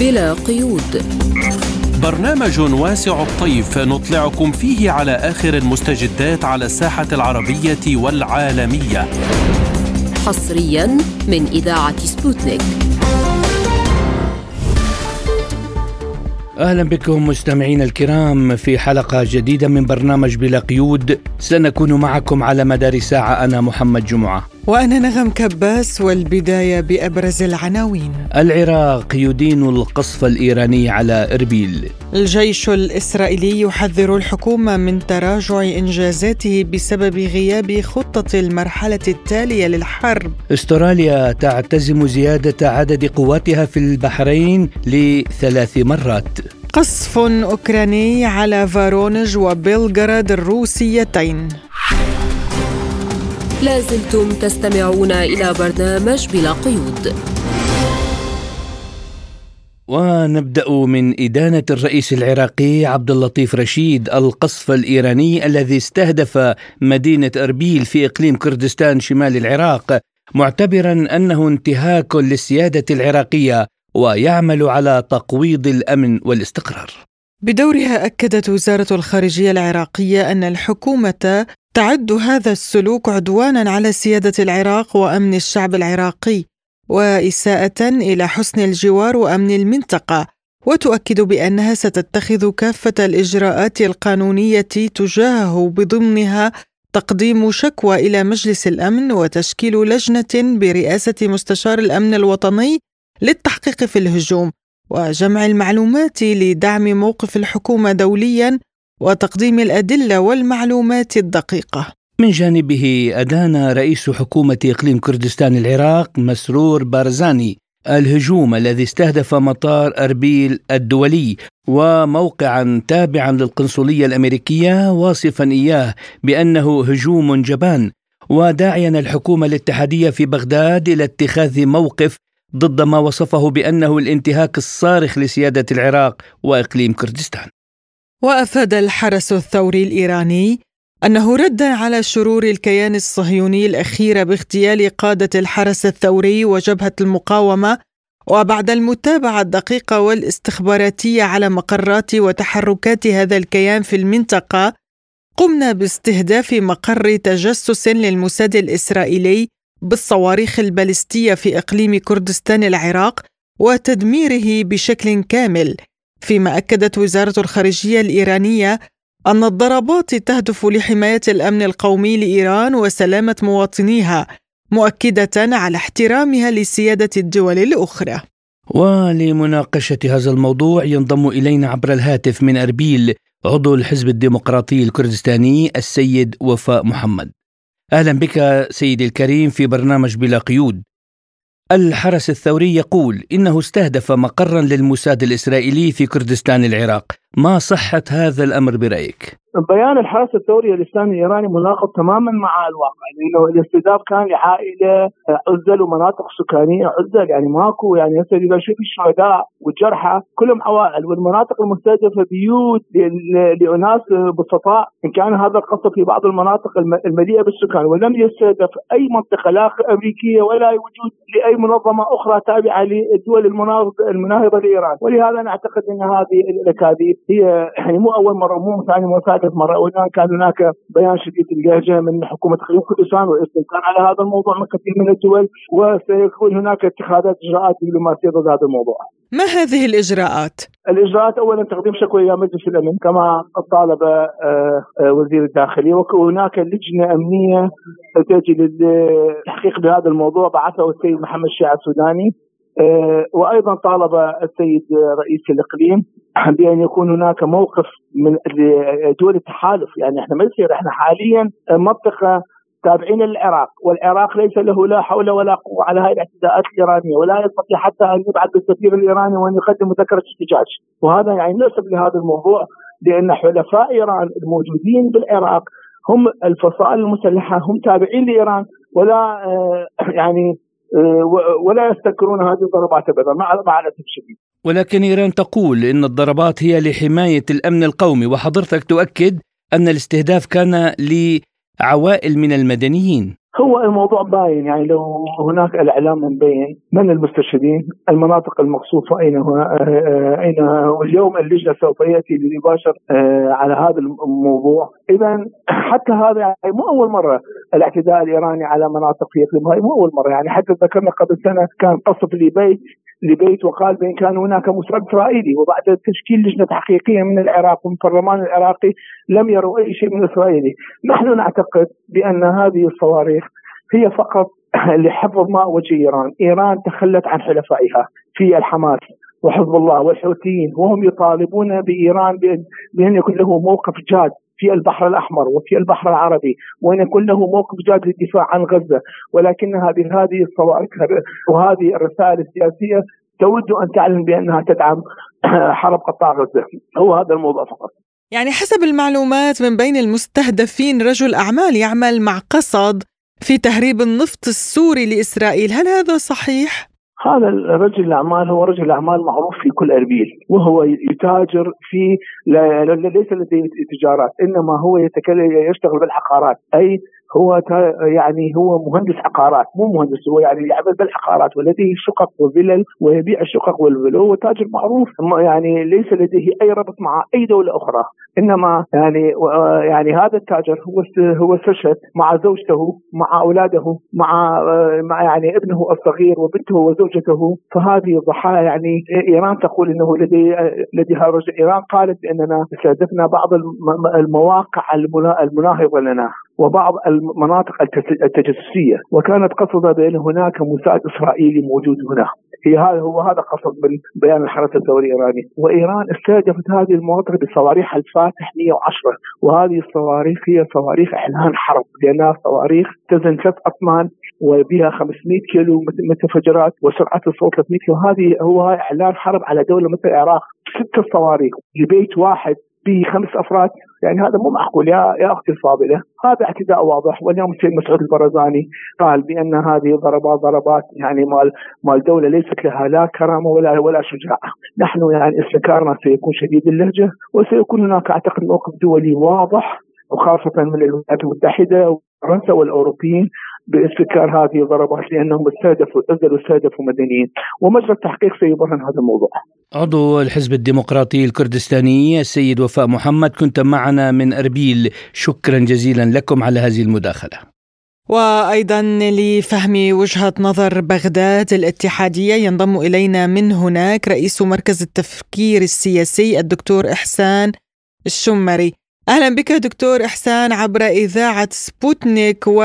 بلا قيود. برنامج واسع الطيف نطلعكم فيه على آخر المستجدات على الساحة العربية والعالمية. حصريا من إذاعة سبوتنيك. أهلا بكم مستمعينا الكرام في حلقة جديدة من برنامج بلا قيود. سنكون معكم على مدار ساعة أنا محمد جمعة. وأنا نغم كباس والبداية بأبرز العناوين. العراق يدين القصف الإيراني على إربيل. الجيش الإسرائيلي يحذر الحكومة من تراجع إنجازاته بسبب غياب خطة المرحلة التالية للحرب. استراليا تعتزم زيادة عدد قواتها في البحرين لثلاث مرات. قصف أوكراني على فارونج وبلغراد الروسيتين. لازلتم تستمعون إلى برنامج بلا قيود. ونبدأ من إدانة الرئيس العراقي عبد اللطيف رشيد القصف الإيراني الذي استهدف مدينة أربيل في إقليم كردستان شمال العراق معتبرا أنه انتهاك للسيادة العراقية ويعمل على تقويض الأمن والاستقرار. بدورها أكدت وزارة الخارجية العراقية أن الحكومة تعد هذا السلوك عدوانا على سيادة العراق وأمن الشعب العراقي وإساءة إلى حسن الجوار وأمن المنطقة وتؤكد بأنها ستتخذ كافة الإجراءات القانونية تجاهه بضمنها تقديم شكوى إلى مجلس الأمن وتشكيل لجنة برئاسة مستشار الأمن الوطني للتحقيق في الهجوم وجمع المعلومات لدعم موقف الحكومة دوليا وتقديم الأدلة والمعلومات الدقيقة. من جانبه أدان رئيس حكومة إقليم كردستان العراق مسرور بارزاني الهجوم الذي استهدف مطار أربيل الدولي وموقعا تابعا للقنصلية الأمريكية واصفا إياه بأنه هجوم جبان وداعيا الحكومة الاتحادية في بغداد إلى اتخاذ موقف ضد ما وصفه بأنه الانتهاك الصارخ لسيادة العراق وإقليم كردستان. وأفاد الحرس الثوري الإيراني أنه ردا على شرور الكيان الصهيوني الأخير باغتيال قادة الحرس الثوري وجبهة المقاومة وبعد المتابعة الدقيقة والاستخباراتية على مقرات وتحركات هذا الكيان في المنطقة قمنا باستهداف مقر تجسس للموساد الإسرائيلي بالصواريخ البالستية في إقليم كردستان العراق وتدميره بشكل كامل. فيما أكدت وزارة الخارجية الإيرانية أن الضربات تهدف لحماية الأمن القومي لإيران وسلامة مواطنيها مؤكدة على احترامها لسيادة الدول الأخرى. ولمناقشة هذا الموضوع ينضم إلينا عبر الهاتف من أربيل عضو الحزب الديمقراطي الكردستاني السيد وفاء محمد. أهلا بك سيدي الكريم في برنامج بلا قيود. الحرس الثوري يقول إنه استهدف مقرا للموساد الإسرائيلي في كردستان العراق، ما صحة هذا الأمر برأيك؟ بيان الحرس الثوري الإسلامي الإيراني مناقض تماما مع الواقع لأنه الاستهداف كان لعائلة عزل ومناطق سكانية عزل يعني ماكو يعني هسه إذا شوف الشهداء والجرحى كلهم عوائل والمناطق المستهدفة بيوت لأناس بسطاء إن كان هذا القصد في بعض المناطق المليئة بالسكان ولم يستهدف أي منطقة لا أمريكية ولا وجود لأي منظمة أخرى تابعة للدول المناهضة لإيران. ولهذا أنا أعتقد إن هذه الأكاذيب هي يعني مو أول مرة مو ثاني مرة ثالث مرة وهناك كان هناك بيان شديد اللهجه من حكومة خليج كردستان والاستنكار على هذا الموضوع من كثير من الدول وسيكون هناك اتخاذات إجراءات دبلوماسية ضد هذا الموضوع. ما هذه الإجراءات؟ الإجراءات اولا تقديم شكوى إلى مجلس الأمن كما طالب وزير الداخلية وهناك لجنة أمنية تاتي للتحقيق بهذا الموضوع بعثه السيد محمد الشيع السوداني وأيضا طالب السيد رئيس الإقليم بأن يكون هناك موقف من دول التحالف. يعني إحنا ما يصير إحنا حاليا منطقة تابعين للعراق والعراق ليس له لا حول ولا قوة على هذه الاعتداءات الإيرانية ولا يستطيع حتى أن يبعث بالسفير الإيراني وأن يقدم مذكرة احتجاج. وهذا يعني نسب لهذا الموضوع لأن حلفاء إيران الموجودين بالعراق هم الفصائل المسلحة هم تابعين لإيران ولا يعني ولا يستكرون هذه الضربات ابدا مع مع الاسف الشديد. ولكن إيران تقول إن الضربات هي لحماية الأمن القومي وحضرتك تؤكد أن الاستهداف كان لعوائل من المدنيين. هو الموضوع باين يعني لو هناك الإعلام مبين من المستشهدين المناطق المقصوفة أين هو أين واليوم اللجنة سوف يأتي ليباشر على هذا الموضوع. إذا حتى هذا يعني مو أول مرة الاعتداء الإيراني على مناطق في اقليم هاي مو أول مرة. يعني حتى ذكرنا قبل سنة كان قصف لبيت لبيت وقال بإن كان هناك مساعد إسرائيلي وبعد تشكيل لجنة تحقيقيه من العراق ومن البرلمان العراقي لم يروا أي شيء من إسرائيلي، نحن نعتقد بأن هذه الصواريخ هي فقط لحفظ ماء وجه إيران، إيران تخلت عن حلفائها في الحماس وحزب الله والحوثيين وهم يطالبون بإيران بأن يكون له موقف جاد. في البحر الأحمر وفي البحر العربي وإن يكون له موقف جاد للدفاع عن غزة. ولكنها بهذه الصواريخ وهذه الرسائل السياسية تود أن تعلن بأنها تدعم حرب قطاع غزة. هو هذا الموضوع فقط. يعني حسب المعلومات من بين المستهدفين رجل أعمال يعمل مع قصد في تهريب النفط السوري لإسرائيل. هل هذا صحيح؟ هذا الرجل الأعمال هو رجل اعمال معروف في كل أربيل وهو يتاجر في ليس لديه تجارات إنما هو يتكلم يشتغل بالحقارات أي هو يعني هو مهندس عقارات مو مهندس هو يعني يعمل بالعقارات ولديه شقق وفلل ويبيع الشقق والفلل هو تاجر معروف يعني ليس لديه أي ربط مع أي دولة أخرى إنما يعني يعني هذا التاجر هو هو استشهد مع زوجته مع أولاده مع مع يعني ابنه الصغير وبنته وزوجته فهذه ضحايا يعني إيران تقول إنه لدي لديها رجل إيران قالت بأننا استهدفنا بعض المواقع المناهضة لنا. وبعض المناطق التجسسية. وكانت قصدها بأن هناك مساعد إسرائيلي موجود هنا. هي هذا هو هذا قصد من بيان الحرس الثوري الإيراني. وإيران استهدفت هذه المناطق بصواريخ الفاتح 110 وهذه الصواريخ هي صواريخ إعلان حرب. لأنها صواريخ تزن ثلاث أطنان وبها 500 كيلو متفجرات وسرعه الصوت 300 كيلو. هذه هو إعلان حرب على دولة مثل العراق. ست صواريخ لبيت واحد به خمس أفراد. يعني هذا مو معقول. يا يا أختي الفاضلة هذا اعتداء واضح. واليوم السيد مسعود البرزاني قال بأن هذه ضربات ضربات يعني مال مال دولة ليست لها لا كرامة ولا ولا شجاعة. نحن يعني استنكارنا سيكون شديد اللهجة وسيكون هناك أعتقد موقف دولي واضح وخاصة من الولايات المتحدة وفرنسا والأوروبيين باستنكار هذه الضربات لأنهم استهدفوا نزلوا استهدفوا مدنيين ومجرى التحقيق سيبرهن هذا الموضوع. عضو الحزب الديمقراطي الكردستاني السيد وفاء محمد كنت معنا من أربيل شكرا جزيلا لكم على هذه المداخلة. وأيضا لفهم وجهة نظر بغداد الاتحادية ينضم إلينا من هناك رئيس مركز التفكير السياسي الدكتور إحسان الشمري. أهلا بك دكتور إحسان عبر إذاعة سبوتنيك و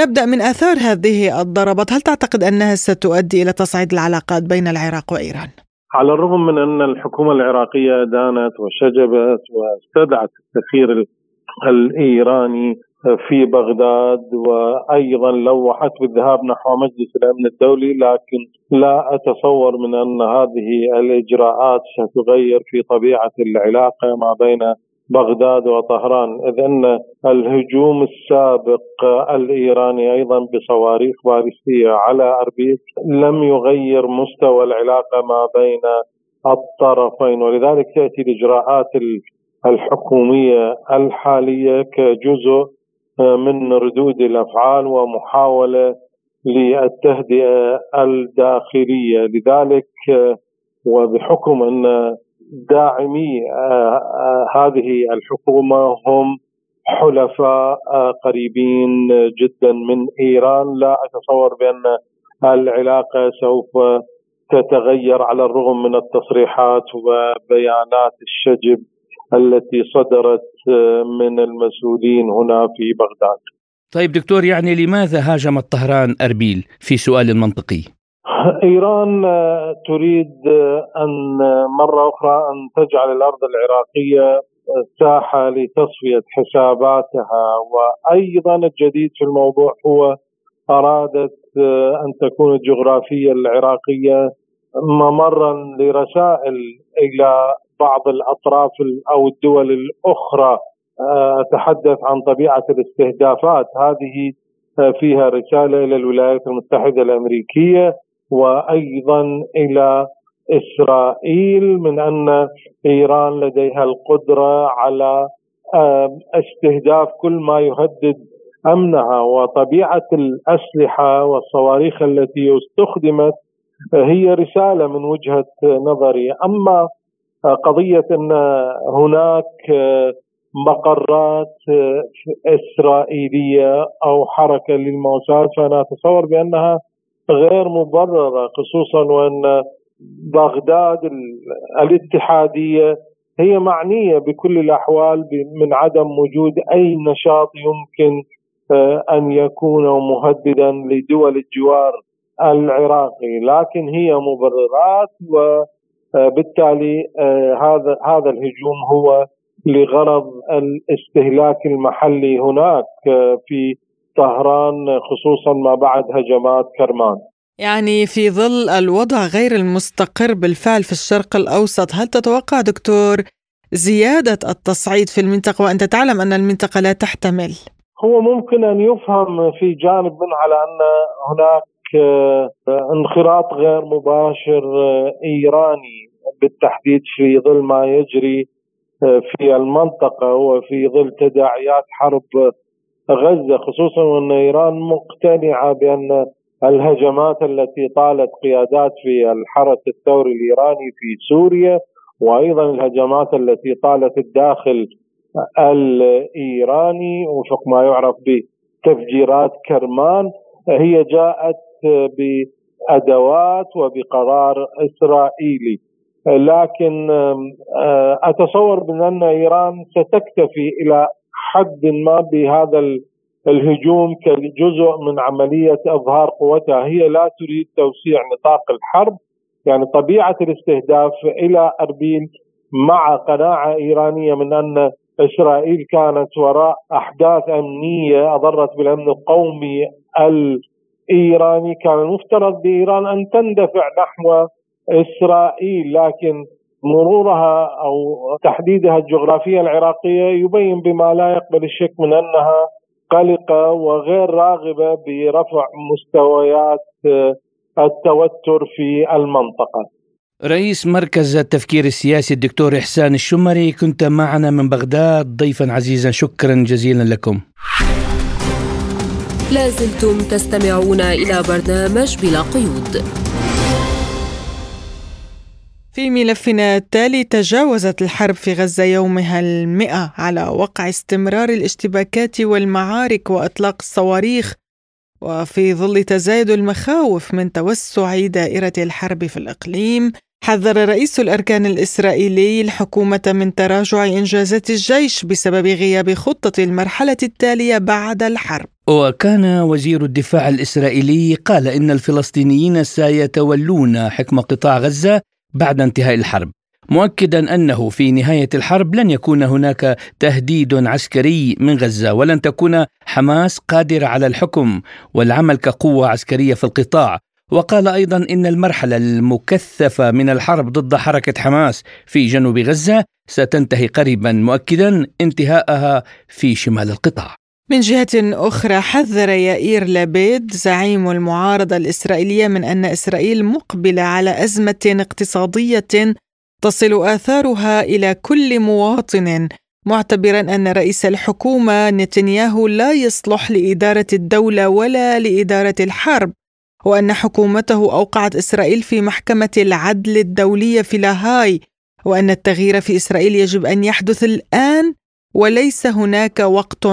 نبدأ من آثار هذه الضربات هل تعتقد أنها ستؤدي إلى تصعيد العلاقات بين العراق وإيران؟ على الرغم من أن الحكومة العراقية دانت وشجبت واستدعت السفير الإيراني في بغداد وأيضا لوحت بالذهاب نحو مجلس الأمن الدولي لكن لا أتصور من أن هذه الإجراءات ستغير في طبيعة العلاقة ما بين بغداد وطهران إذ أن الهجوم السابق الإيراني أيضا بصواريخ باليستية على أربيل لم يغير مستوى العلاقة ما بين الطرفين ولذلك تأتي الإجراءات الحكومية الحالية كجزء من ردود الأفعال ومحاولة للتهدئة الداخلية. لذلك وبحكم أن داعمي آه، آه، هذه الحكومة هم حلفاء آه، قريبين جدا من إيران لا أتصور بأن العلاقة سوف تتغير على الرغم من التصريحات وبيانات الشجب التي صدرت من المسؤولين هنا في بغداد. طيب دكتور يعني لماذا هاجمت طهران أربيل في سؤال منطقي؟ إيران آه، تريد آه، أن آه، مرة أخرى أن تجعل الأرض العراقية ساحة لتصفية حساباتها. وأيضا الجديد في الموضوع هو أرادت أن تكون الجغرافية العراقية ممرا لرسائل إلى بعض الأطراف أو الدول الأخرى. أتحدث عن طبيعة الاستهدافات. هذه فيها رسالة إلى الولايات المتحدة الأمريكية. وأيضا إلى إسرائيل من أن إيران لديها القدرة على استهداف كل ما يهدد أمنها. وطبيعة الأسلحة والصواريخ التي استخدمت هي رسالة من وجهة نظري. أما قضية أن هناك مقرات إسرائيلية أو حركة للموساد فأنا أتصور بأنها غير مبررة خصوصا وأن بغداد الاتحادية هي معنية بكل الأحوال من عدم وجود أي نشاط يمكن آه، أن يكون مهددا لدول الجوار العراقي. لكن هي مبررات وبالتالي آه، هذا هذا الهجوم هو لغرض الاستهلاك المحلي هناك آه، في طهران خصوصا ما بعد هجمات كرمان. يعني في ظل الوضع غير المستقر بالفعل في الشرق الأوسط هل تتوقع دكتور زيادة التصعيد في المنطقة؟ وأنت تعلم أن المنطقة لا تحتمل. هو ممكن أن يفهم في جانب منه على أن هناك آه، انخراط غير مباشر آه، إيراني بالتحديد في ظل ما يجري آه، في المنطقة وفي ظل تداعيات حرب غزة خصوصا وان إيران مقتنعة بأن الهجمات التي طالت قيادات في الحرس الثوري الإيراني في سوريا وأيضا الهجمات التي طالت الداخل الإيراني وفق ما يعرف بتفجيرات كرمان هي جاءت بأدوات وبقرار إسرائيلي. لكن آه، أتصور بأن إيران ستكتفي إلى حد ما بهذا الهجوم كجزء من عملية إظهار قوتها. هي لا تريد توسيع نطاق الحرب. يعني طبيعة الاستهداف إلى اربيل مع قناعة إيرانية من أن إسرائيل كانت وراء أحداث أمنية أضرت بالأمن القومي الإيراني. كان المفترض بإيران أن تندفع نحو إسرائيل لكن مرورها أو تحديدها الجغرافية العراقية يبين بما لا يقبل الشك من أنها قلقة وغير راغبة برفع مستويات التوتر في المنطقة. رئيس مركز التفكير السياسي الدكتور إحسان الشمري كنت معنا من بغداد. ضيفا عزيزا شكرا جزيلا لكم. لازلتم تستمعون إلى برنامج بلا قيود. في ملفنا التالي تجاوزت الحرب في غزة يومها المئة على وقع استمرار الاشتباكات والمعارك وإطلاق الصواريخ وفي ظل تزايد المخاوف من توسع دائرة الحرب في الإقليم حذر رئيس الأركان الإسرائيلي الحكومة من تراجع إنجازات الجيش بسبب غياب خطة المرحلة التالية بعد الحرب. وكان وزير الدفاع الإسرائيلي قال إن الفلسطينيين سيتولون حكم قطاع غزة بعد انتهاء الحرب. مؤكدا أنه في نهاية الحرب لن يكون هناك تهديد عسكري من غزة ولن تكون حماس قادره على الحكم والعمل كقوة عسكرية في القطاع. وقال أيضا إن المرحلة المكثفة من الحرب ضد حركة حماس في جنوب غزة ستنتهي قريبا مؤكدا انتهاءها في شمال القطاع. من جهة أخرى حذر يائير لابيد زعيم المعارضة الإسرائيلية من أن إسرائيل مقبلة على أزمة اقتصادية تصل آثارها إلى كل مواطن معتبرا أن رئيس الحكومة نتنياهو لا يصلح لإدارة الدولة ولا لإدارة الحرب وأن حكومته أوقعت إسرائيل في محكمة العدل الدولية في لاهاي وأن التغيير في إسرائيل يجب أن يحدث الآن وليس هناك وقت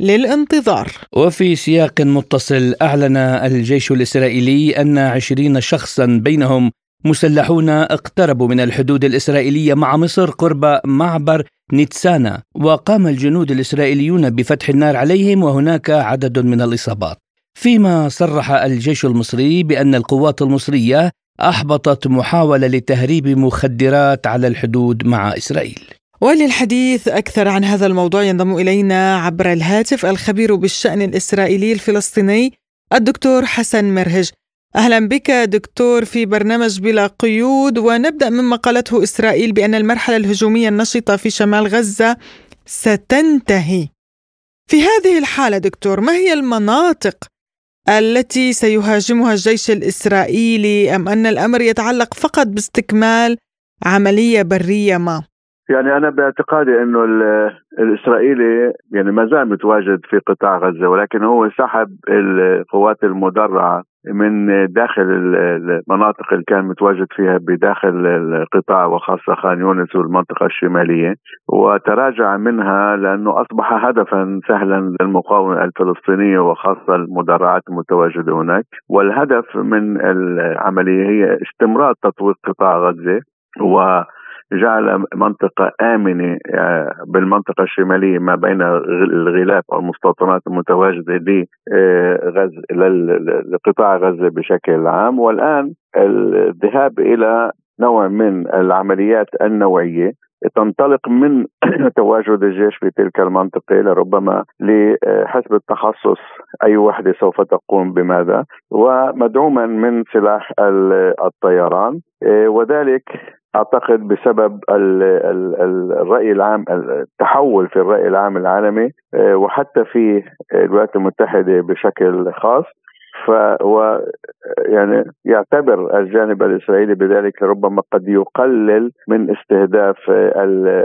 للانتظار. وفي سياق متصل أعلن الجيش الإسرائيلي أن عشرين شخصا بينهم مسلحون اقتربوا من الحدود الإسرائيلية مع مصر قرب معبر نيتسانا وقام الجنود الإسرائيليون بفتح النار عليهم وهناك عدد من الإصابات. فيما صرح الجيش المصري بأن القوات المصرية أحبطت محاولة لتهريب مخدرات على الحدود مع إسرائيل. وللحديث أكثر عن هذا الموضوع ينضم إلينا عبر الهاتف الخبير بالشأن الإسرائيلي الفلسطيني الدكتور حسن مرهج أهلا بك دكتور في برنامج بلا قيود ونبدأ مما قالته إسرائيل بأن المرحلة الهجومية النشطة في شمال غزة ستنتهي في هذه الحالة دكتور ما هي المناطق التي سيهاجمها الجيش الإسرائيلي أم أن الأمر يتعلق فقط باستكمال عملية برية ما؟ يعني أنا باعتقادي إنه الإسرائيلي يعني ما زال متواجد في قطاع غزة ولكن هو سحب القوات المدرعة من داخل المناطق اللي كان متواجد فيها بداخل القطاع وخاصة خان يونس والمنطقة الشمالية. وتراجع منها لأنه أصبح هدفا سهلا للمقاومة الفلسطينية وخاصة المدرعات المتواجدة هناك. والهدف من العملية هي استمرار تطوير قطاع غزة و جعل منطقة آمنة آه، بالمنطقة الشمالية ما بين الغلاف أو المستوطنات المتواجدة لغزة لقطاع غزة بشكل عام. والآن الذهاب إلى نوع من العمليات النوعية. تنطلق من تواجد الجيش في تلك المنطقة لربما لحسب التخصص أي وحدة سوف تقوم بماذا ومدعوما من سلاح الطيران. آه، وذلك أعتقد بسبب الرأي العام التحول في الرأي العام العالمي. آه، وحتى في الولايات المتحدة بشكل خاص. فهو يعني يعتبر الجانب الإسرائيلي بذلك ربما قد يقلل من استهداف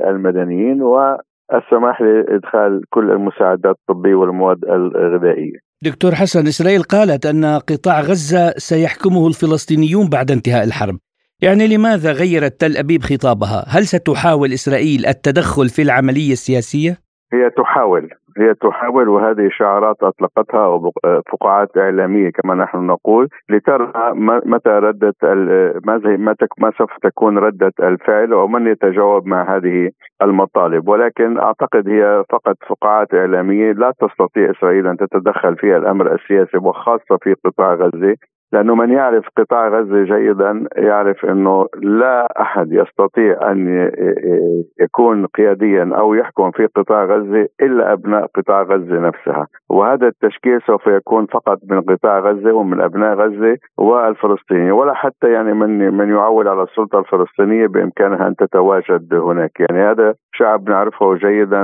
المدنيين والسماح لإدخال كل المساعدات الطبية والمواد الغذائية. دكتور حسن إسرائيل قالت أن قطاع غزة سيحكمه الفلسطينيون بعد انتهاء الحرب. يعني لماذا غيرت تل أبيب خطابها؟ هل ستحاول إسرائيل التدخل في العملية السياسية؟ هي تحاول هي تحاول وهذه شعارات أطلقتها فقاعات إعلامية كما نحن نقول لترى متى ردة متى ما سوف تكون ردة الفعل ومن يتجاوب مع هذه المطالب. ولكن أعتقد هي فقط فقاعات إعلامية لا تستطيع إسرائيل أن تتدخل في الأمر السياسي وخاصة في قطاع غزة. لأنه من يعرف قطاع غزة جيدا يعرف إنه لا أحد يستطيع أن يكون قياديا أو يحكم في قطاع غزة إلا أبناء قطاع غزة نفسها، وهذا التشكيل سوف يكون فقط من قطاع غزة ومن أبناء غزة والفلسطينيين، ولا حتى يعني من من يعول على السلطة الفلسطينية بإمكانها أن تتواجد هناك، يعني هذا شعب نعرفه جيدا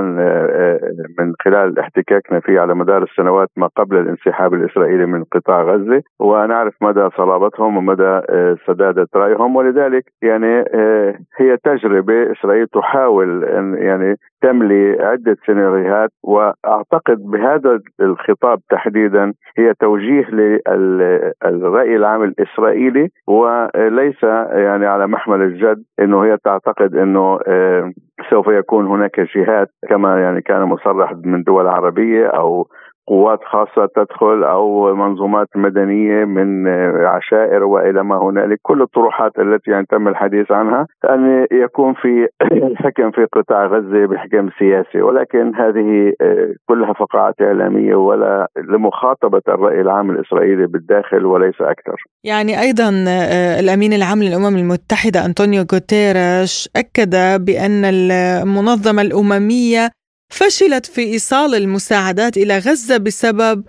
من خلال احتكاكنا فيه على مدار السنوات ما قبل الانسحاب الإسرائيلي من قطاع غزة، ونعرف مدى صلابتهم ومدى آه، سدادة رأيهم. ولذلك يعني آه، هي تجربة إسرائيل تحاول أن يعني تملي عدة سيناريوهات. وأعتقد بهذا الخطاب تحديدا هي توجيه للرأي العام الإسرائيلي وليس يعني على محمل الجد أنه هي تعتقد أنه آه، سوف يكون هناك جهات كما يعني كان مصرح من دول عربية أو قوات خاصة تدخل أو منظومات مدنية من عشائر وإلى ما هنالك. كل الطروحات التي يعني تم الحديث عنها أن يكون في الحكم في قطاع غزة بحكم سياسي ولكن هذه آه، كلها فقاعات إعلامية ولا لمخاطبة الرأي العام الإسرائيلي بالداخل وليس أكثر. يعني أيضا آه، الأمين العام للأمم المتحدة أنطونيو غوتيريش أكد بأن المنظمة الأممية فشلت في إيصال المساعدات إلى غزة بسبب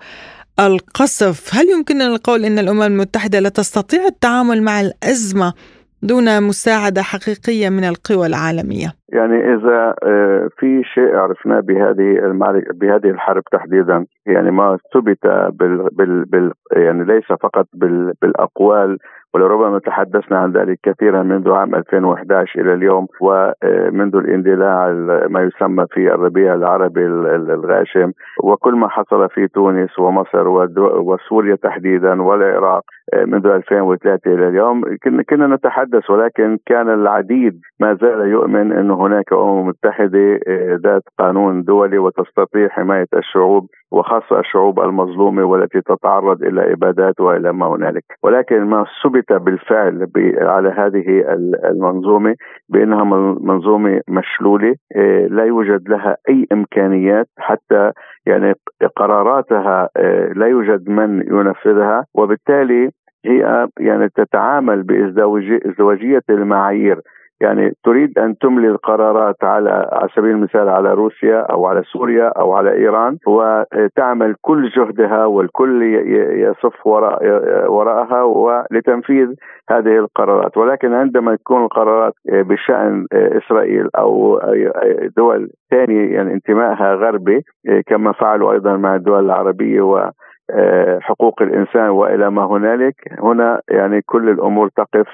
القصف، هل يمكننا القول إن الأمم المتحدة لا تستطيع التعامل مع الأزمة دون مساعدة حقيقية من القوى العالمية؟ يعني إذا آه، في شيء عرفناه بهذه المعركة بهذه الحرب تحديدا يعني ما ثبت بال, بال, بال يعني ليس فقط بال بالأقوال ولربما تحدثنا عن ذلك كثيرا منذ عام 2011 إلى اليوم ومنذ الاندلاع ما يسمى في الربيع العربي الغاشم وكل ما حصل في تونس ومصر وسوريا تحديدا والعراق منذ 2003 إلى اليوم كنا نتحدث ولكن كان العديد ما زال يؤمن إنه هناك أمم متحدة ذات قانون دولي وتستطيع حماية الشعوب وخاصة الشعوب المظلومة والتي تتعرض إلى إبادات وإلى ما هنالك. ولكن ما ثبت بالفعل على هذه المنظومة بأنها منظومة مشلولة إيه، لا يوجد لها أي إمكانيات حتى يعني قراراتها إيه، لا يوجد من ينفذها. وبالتالي هي يعني تتعامل بازدواجيه المعايير. يعني تريد أن تملي القرارات على على سبيل المثال على روسيا أو على سوريا أو على إيران وتعمل كل جهدها والكل يصف وراء وراءها ولتنفيذ هذه القرارات. ولكن عندما تكون القرارات بشأن إسرائيل أو دول ثانية يعني انتمائها غربي كما فعلوا أيضا مع الدول العربية حقوق الإنسان وإلى ما هنالك. هنا يعني كل الأمور تقف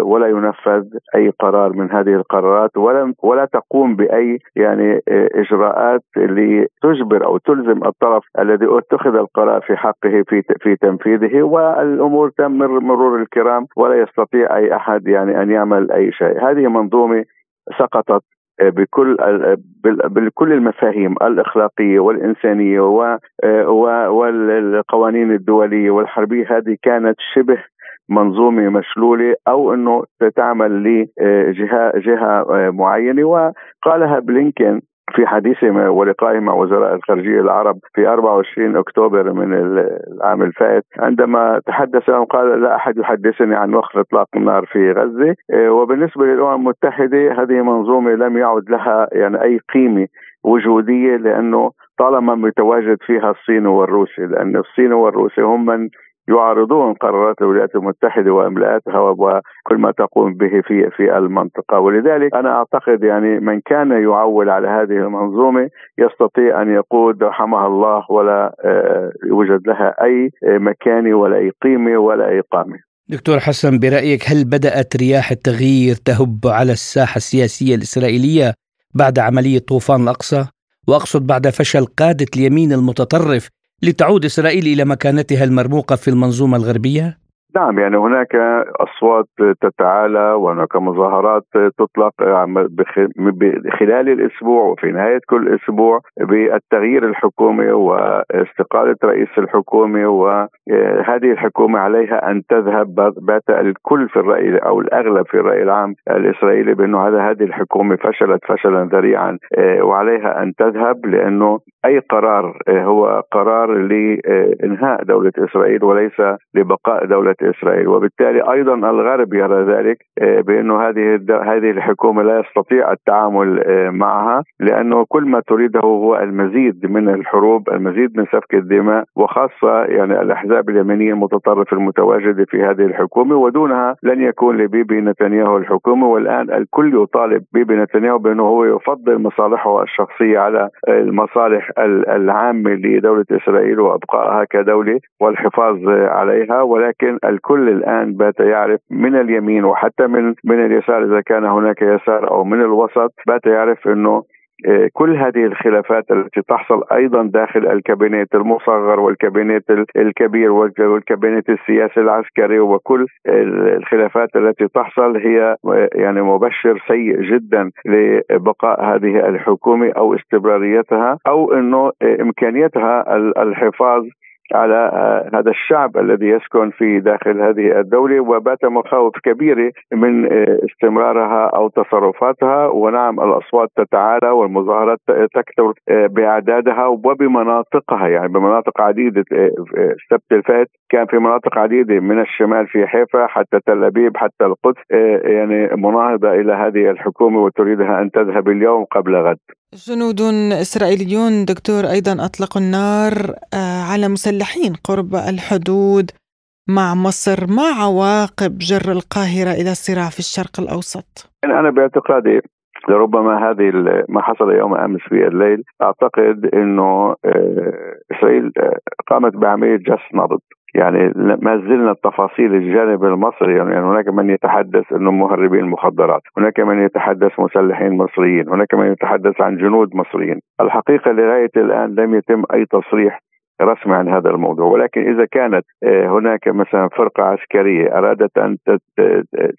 ولا ينفذ أي قرار من هذه القرارات ولا ولا تقوم بأي يعني إجراءات لتجبر أو تلزم الطرف الذي اتخذ القرار في حقه في في تنفيذه. والأمور تمر مرور الكرام ولا يستطيع أي أحد يعني أن يعمل أي شيء. هذه منظومة سقطت بكل بكل المفاهيم الإخلاقية والإنسانية والقوانين الدولية والحربية هذه كانت شبه منظومة مشلولة أو إنه تعمل لجهه جهة معينة. وقالها بلينكن في حديثه ولقائه مع وزراء الخارجية العرب في 24 أكتوبر من العام الفائت عندما تحدث قال لا أحد يحدثني عن وقف إطلاق النار في غزة. آه، وبالنسبة للأمم المتحدة هذه منظومة لم يعد لها يعني أي قيمة وجودية لأنه طالما متواجد فيها الصين والروسي لأن الصين والروسي هم من يعارضون قرارات الولايات المتحدة وإملاءاتها وكل ما تقوم به في في المنطقة ولذلك أنا أعتقد يعني من كان يعول على هذه المنظومة يستطيع أن يقود رحمها الله ولا آه، يوجد لها أي مكانة ولا أي قيمة ولا أي قامة دكتور حسن برأيك هل بدأت رياح التغيير تهب على الساحة السياسية الإسرائيلية بعد عملية طوفان الأقصى؟ وأقصد بعد فشل قادة اليمين المتطرف لتعود إسرائيل إلى مكانتها المرموقة في المنظومة الغربية؟ نعم يعني هناك أصوات تتعالى وهناك مظاهرات تطلق خلال الأسبوع وفي نهاية كل أسبوع بالتغيير الحكومي واستقالة رئيس الحكومة وهذه الحكومة عليها أن تذهب بات الكل في الرأي أو الأغلب في الرأي العام الإسرائيلي بأنه هذا هذه الحكومة فشلت فشلا ذريعا وعليها أن تذهب لأنه أي قرار هو قرار لإنهاء دولة إسرائيل وليس لبقاء دولة إسرائيل. وبالتالي أيضا الغرب يرى ذلك آه، بأنه هذه هذه الحكومة لا يستطيع التعامل آه، معها لأنه كل ما تريده هو المزيد من الحروب، المزيد من سفك الدماء وخاصة يعني الأحزاب اليمينيه المتطرفة المتواجدة في هذه الحكومة. ودونها لن يكون لبيبي نتنياهو الحكومة. والآن الكل يطالب بيبي نتنياهو بأنه هو يفضل مصالحه الشخصية على المصالح العامة لدولة إسرائيل وابقائها كدولة والحفاظ عليها. ولكن الكل الآن بات يعرف من اليمين وحتى من من اليسار إذا كان هناك يسار أو من الوسط بات يعرف إنه آه، كل هذه الخلافات التي تحصل أيضا داخل الكابينت المصغر والكابينت الكبير والكابينت السياسي العسكري وكل الخلافات التي تحصل هي آه، يعني مبشر سيء جدا لبقاء هذه الحكومة أو استمراريتها أو إنه آه، إمكانيتها الحفاظ على آه، هذا الشعب الذي يسكن في داخل هذه الدولة وبات مخاوف كبيرة من آه، استمرارها أو تصرفاتها. ونعم الأصوات تتعالى والمظاهرات تكثر آه، بأعدادها وبمناطقها. يعني بمناطق عديدة السبت الفات كان في مناطق عديدة من الشمال في حيفا حتى تل أبيب حتى القدس. يعني مناهضة إلى هذه الحكومة وتريدها أن تذهب اليوم قبل غد. جنود إسرائيليون دكتور أيضا أطلقوا النار آه، على مسلحين قرب الحدود مع مصر ما عواقب جر القاهرة إلى الصراع في الشرق الأوسط؟ أنا باعتقادي لربما هذه ما حصل يوم أمس في الليل أعتقد إنه آه، إسرائيل آه، قامت بعملية جس نبض يعني ما زلنا التفاصيل الجانب المصري يعني هناك من يتحدث إنه مهربين مخدرات، هناك من يتحدث مسلحين مصريين، هناك من يتحدث عن جنود مصريين، الحقيقة لغاية الآن لم يتم أي تصريح رسمي عن هذا الموضوع ولكن إذا كانت آه، هناك مثلا فرقة عسكرية أرادت أن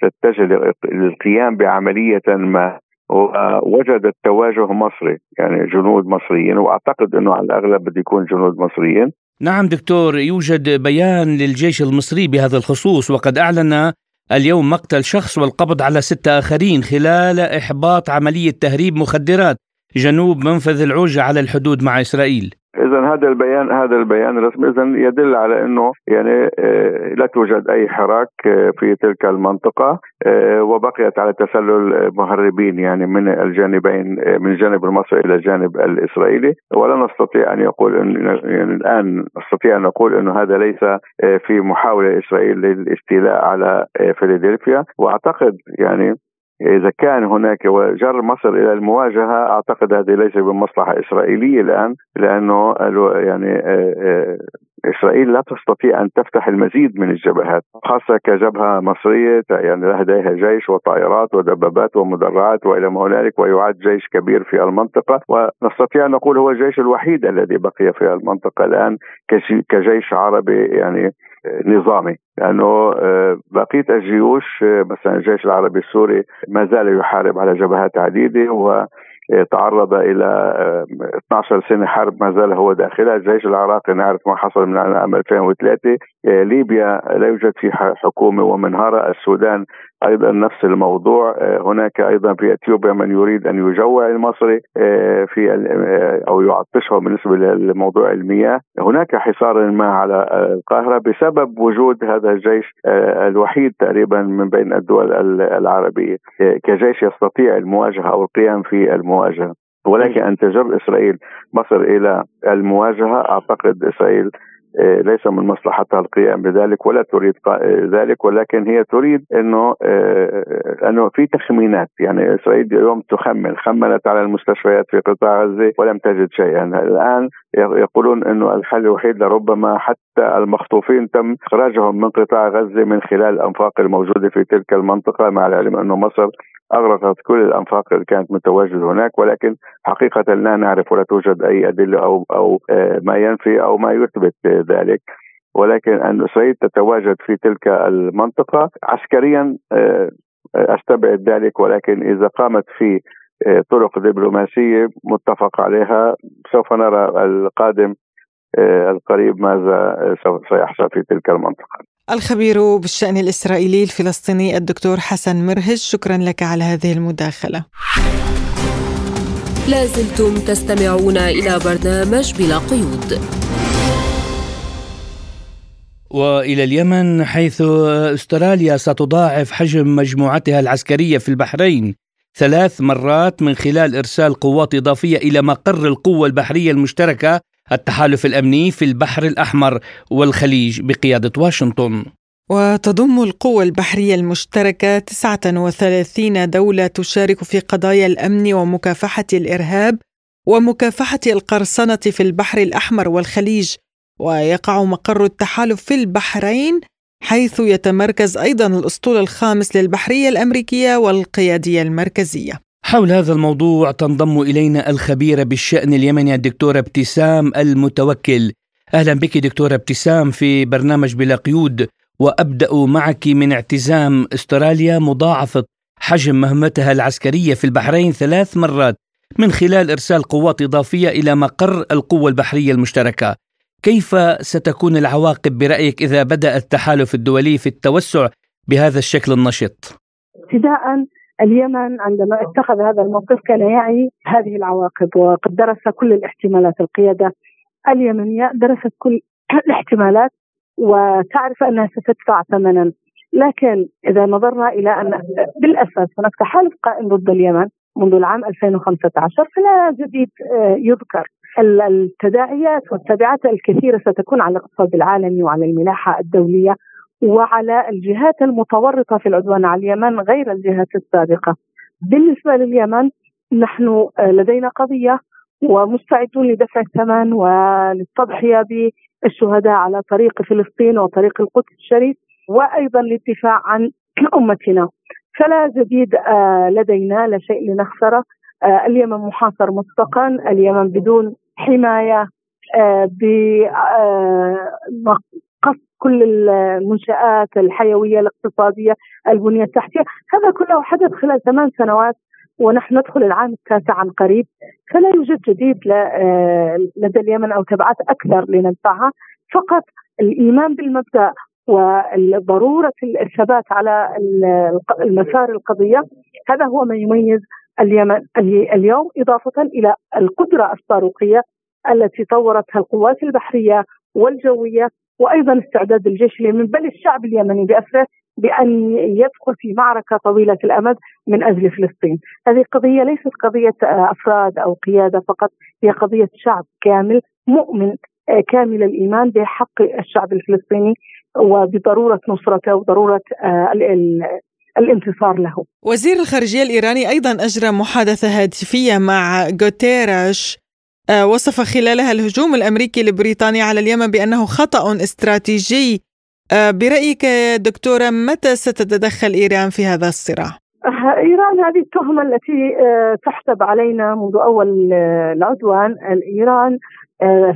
تتجه للقيام بعملية ما ووجدت تواجه مصري يعني جنود مصريين وأعتقد إنه على الأغلب بده يكون جنود مصريين. نعم دكتور يوجد بيان للجيش المصري بهذا الخصوص وقد أعلن اليوم مقتل شخص والقبض على ستة آخرين خلال إحباط عملية تهريب مخدرات جنوب منفذ العوجة على الحدود مع إسرائيل. اذا هذا البيان هذا البيان الرسمي اذا يدل على إنه يعني آه، لا توجد أي حراك آه، في تلك المنطقة آه، وبقيت على تسلل مهربين يعني من الجانبين من الجانب المصري إلى الجانب الإسرائيلي. ولا نستطيع أن يقول إن يعني الآن نستطيع أن نقول إنه هذا ليس في محاولة إسرائيل للاستيلاء على فيلادلفيا. وأعتقد يعني إذا كان هناك وجر مصر إلى المواجهة أعتقد هذه ليس بمصلحة إسرائيلية الآن لأنه يعني آه، آه، إسرائيل لا تستطيع أن تفتح المزيد من الجبهات خاصة كجبهة مصرية يعني لديها جيش وطائرات ودبابات ومدرعات وإلى ما هنالك ويعد جيش كبير في المنطقة ونستطيع أن نقول هو الجيش الوحيد الذي بقي في المنطقة الآن كجيش عربي يعني نظامي. لأنه آه، بقية الجيوش آه، مثلا الجيش العربي السوري ما زال يحارب على جبهات عديدة و تعرض إلى 12 سنة حرب ما زال هو داخلها، الجيش العراقي نعرف ما حصل من عام 2003 آه، ليبيا لا يوجد فيها حكومة ومنهارة. السودان أيضا نفس الموضوع. آه، هناك أيضا في إثيوبيا من يريد أن يجوع المصري آه، في أو يعطشه بالنسبة لموضوع المياه. هناك حصار ما على القاهرة بسبب وجود هذا الجيش الوحيد تقريبا من بين الدول العربية. كجيش يستطيع المواجهة أو القيام في المواجهة. ولكن ان تجر إسرائيل مصر إلى المواجهة أعتقد إسرائيل آه، ليس من مصلحتها القيام بذلك ولا تريد ذلك ولكن هي تريد إنه آه، أنه في تخمينات. يعني اسرائيل اليوم تخمن خمنت على المستشفيات في قطاع غزة ولم تجد شيئا. الآن يقولون إنه الحل الوحيد لربما حتى المخطوفين تم إخراجهم من قطاع غزة من خلال الأنفاق الموجودة في تلك المنطقة مع العلم أنه مصر أغرقت كل الأنفاق اللي كانت متواجدة هناك ولكن حقيقة لا نعرف ولا توجد أي أدلة أو أو آه، ما ينفي أو ما يثبت ذلك ولكن أن اسرائيل تتواجد في تلك المنطقة عسكريا آه، أستبعد ذلك ولكن إذا قامت في آه، طرق دبلوماسية متفق عليها سوف نرى القادم القريب ماذا سيحصل في تلك المنطقة. الخبير بالشأن الإسرائيلي الفلسطيني الدكتور حسن مرهج شكرا لك على هذه المداخلة. لازلتم تستمعون إلى برنامج بلا قيود. وإلى اليمن حيث أستراليا ستضاعف حجم مجموعتها العسكرية في البحرين ثلاث مرات من خلال إرسال قوات إضافية إلى مقر القوة البحرية المشتركة التحالف الأمني في البحر الأحمر والخليج بقيادة واشنطن. وتضم القوى البحرية المشتركة 39 دولة تشارك في قضايا الأمن ومكافحة الإرهاب ومكافحة القرصنة في البحر الأحمر والخليج ويقع مقر التحالف في البحرين حيث يتمركز أيضا الأسطول الخامس للبحرية الأمريكية والقيادية المركزية حول هذا الموضوع تنضم إلينا الخبيرة بالشأن اليمني الدكتورة ابتسام المتوكل أهلا بك دكتورة ابتسام في برنامج بلا قيود وأبدأ معك من اعتزام استراليا مضاعفة حجم مهمتها العسكرية في البحرين ثلاث مرات من خلال إرسال قوات إضافية إلى مقر القوة البحرية المشتركة كيف ستكون العواقب برأيك إذا بدأ التحالف الدولي في التوسع بهذا الشكل النشط؟ ابتداء اليمن عندما اتخذ هذا الموقف كان يعي هذه العواقب وقد درس كل الاحتمالات القيادة. اليمنية درست كل الاحتمالات وتعرف أنها ستدفع ثمنا. لكن إذا نظرنا إلى أن بالأساس هناك تحالف قائم ضد اليمن منذ العام 2015 فلا جديد آه، يذكر. التداعيات والتبعات الكثيرة ستكون على الاقتصاد العالمي وعلى الملاحة الدولية. وعلى الجهات المتورطة في العدوان على اليمن غير الجهات السابقة. بالنسبة لليمن نحن آه، لدينا قضية ومستعدون لدفع الثمن وللتضحية بالشهداء على طريق فلسطين وطريق القدس الشريف وأيضا للدفاع عن أمتنا. فلا جديد آه، لدينا لا شيء لنخسره. آه، اليمن محاصر مسبقا اليمن بدون حماية كل المنشآت الحيوية الاقتصادية البنية التحتية. هذا كله حدث خلال ثمان سنوات ونحن ندخل العام التاسع عن قريب. فلا يوجد جديد آه، لدى اليمن أو تبعات أكثر لندفعها. فقط الإيمان بالمبدأ وضرورة الثبات على المسار القضية هذا هو ما يميز اليمن اليوم إضافة إلى القدرة الصاروخية التي طورتها القوات البحرية والجوية وأيضا استعداد الجيش اليمني بل الشعب اليمني باسره بأن يدخل في معركة طويلة الأمد من أجل فلسطين، هذه قضيه ليست قضية آه، أفراد أو قيادة فقط، هي قضية شعب كامل مؤمن آه، كامل الإيمان بحق الشعب الفلسطيني وبضرورة نصرته وضرورة آه، الانتصار له. وزير الخارجية الإيراني أيضا أجرى محادثة هاتفية مع غوتيريش آه، وصف خلالها الهجوم الأمريكي لبريطانيا على اليمن بأنه خطأ استراتيجي. آه، برأيك دكتورة متى ستتدخل إيران في هذا الصراع؟ إيران هذه التهمة التي تحسب علينا منذ أول العدوان. إيران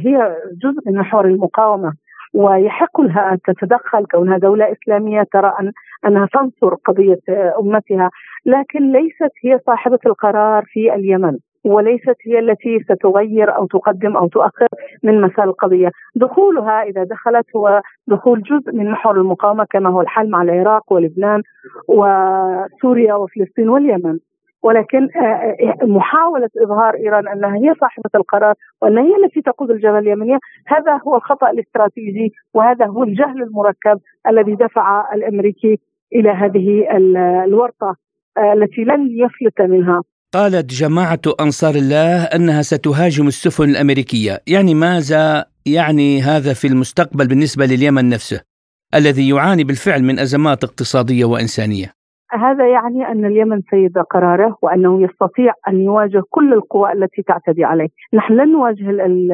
هي جزء من محور المقاومة ويحق لها أن تتدخل. كونها دولة إسلامية ترى ان أنها تنصر قضية أمتها. لكن ليست هي صاحبة القرار في اليمن. وليست هي التي ستغير أو تقدم أو تؤخر من مسار القضية، دخولها إذا دخلت هو دخول جزء من محور المقاومة كما هو الحال مع العراق ولبنان وسوريا وفلسطين واليمن. ولكن آه، آه، محاولة إظهار إيران أنها هي صاحبة القرار وأنها هي التي تقود الجبهة اليمنية هذا هو الخطأ الاستراتيجي وهذا هو الجهل المركب الذي دفع الأمريكي إلى هذه الورطة آه، التي لن يفلت منها قالت جماعة أنصار الله أنها ستهاجم السفن الأمريكية. يعني ماذا؟ يعني هذا في المستقبل بالنسبة لليمن نفسه الذي يعاني بالفعل من أزمات اقتصادية وإنسانية. هذا يعني أن اليمن سيد قراره وأنه يستطيع أن يواجه كل القوى التي تعتدي عليه، نحن لن نواجه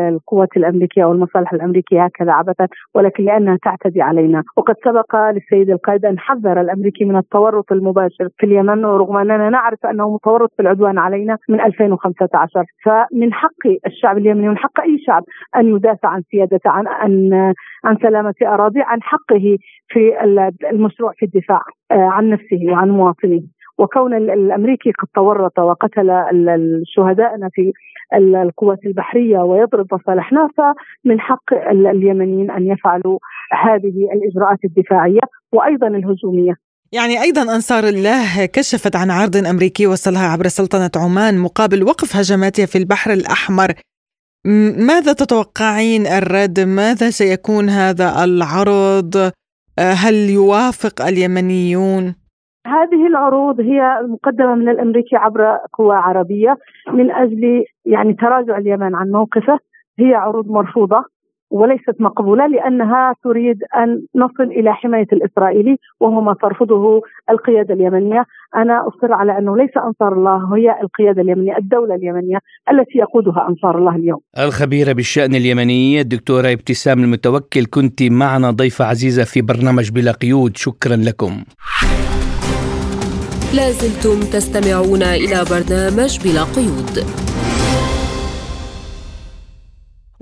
القوات الأمريكية والمصالح الأمريكية هكذا عبثا ولكن لأنها تعتدي علينا، وقد سبق للسيد القائد أن حذر الأمريكي من التورط المباشر في اليمن ورغم أننا نعرف أنه متورط في العدوان علينا من 2015 فمن حق الشعب اليمني ومن حق أي شعب أن يدافع عن سيادته عن عن عن سلامة أراضيه عن حقه في المشروع في الدفاع آه، عن نفسه وعن مواطنيه وكون الأمريكي قد تورط وقتل الشهداء في القوات البحرية ويضرب مصالحنا فمن حق اليمنيين أن يفعلوا هذه الإجراءات الدفاعية وأيضا الهجومية. يعني أيضا أنصار الله كشفت عن عرض أمريكي وصلها عبر سلطنة عمان مقابل وقف هجماتها في البحر الأحمر. ماذا تتوقعين الرد؟ ماذا سيكون هذا العرض؟ آه، هل يوافق اليمنيون؟ هذه العروض هي مقدمة من الأمريكي عبر قوى عربية من أجل يعني تراجع اليمن عن موقفه هي عروض مرفوضة وليست مقبولة لأنها تريد أن نصل إلى حماية الإسرائيلي وهو ما ترفضه القيادة اليمنية. أنا أصر على أنه ليس أنصار الله هي القيادة اليمنية الدولة اليمنية التي يقودها أنصار الله اليوم. الخبيرة بالشأن اليمني الدكتورة ابتسام المتوكل كنت معنا ضيفة عزيزة في برنامج بلا قيود. شكرا لكم. لازلتم تستمعون إلى برنامج بلا قيود.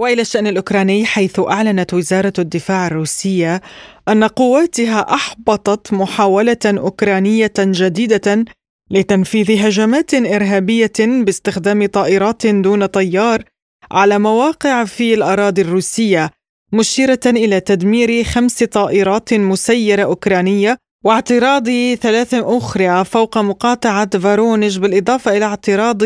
وإلى الشأن الأوكراني حيث أعلنت وزارة الدفاع الروسية أن قواتها أحبطت محاولة أوكرانية جديدة لتنفيذ هجمات إرهابية باستخدام طائرات دون طيار على مواقع في الأراضي الروسية مشيرة إلى تدمير خمس طائرات مسيرة أوكرانية واعتراض ثلاث أخرى فوق مقاطعة فارونج بالإضافة إلى اعتراض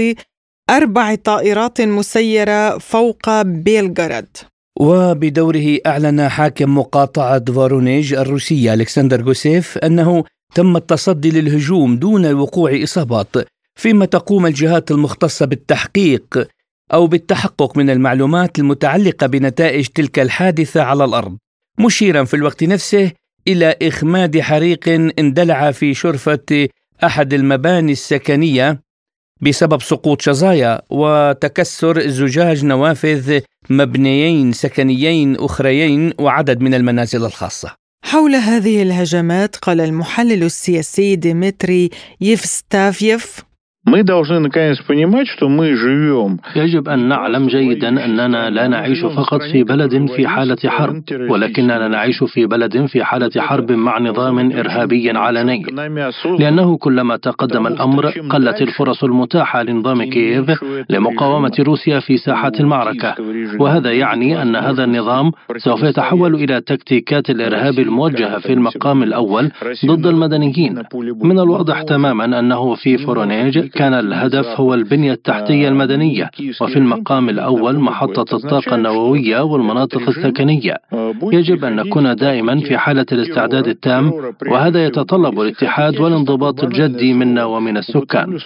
أربع طائرات مسيرة فوق بيلغراد. وبدوره أعلن حاكم مقاطعة فارونيج الروسية ألكسندر غوسيف أنه تم التصدي للهجوم دون وقوع إصابات فيما تقوم الجهات المختصة بالتحقيق أو بالتحقق من المعلومات المتعلقة بنتائج تلك الحادثة على الأرض مشيرا في الوقت نفسه إلى إخماد حريق اندلع في شرفة أحد المباني السكنية بسبب سقوط شظايا وتكسر زجاج نوافذ مبنيين سكنيين أخريين وعدد من المنازل الخاصة. حول هذه الهجمات قال المحلل السياسي ديمتري يفستافيف Мы должны наконец понимать, что мы живем. يجب أن نعلم جيدا أننا لا نعيش فقط في بلد في حالة حرب ولكننا نعيش في بلد في حالة حرب مع نظام إرهابي علني لأنه كلما تقدم الأمر قلت الفرص المتاحة لنظام كييف لمقاومة روسيا في ساحة المعركة وهذا يعني أن هذا النظام سوف يتحول إلى تكتيكات الإرهاب الموجهة في المقام الأول ضد المدنيين من الواضح تماما أنه في فورونيج كان الهدف هو البنية التحتية المدنية وفي المقام الأول محطة الطاقة النووية والمناطق السكنية. يجب أن نكون دائما في حالة الاستعداد التام وهذا يتطلب الاتحاد والانضباط الجدي منا ومن السكان.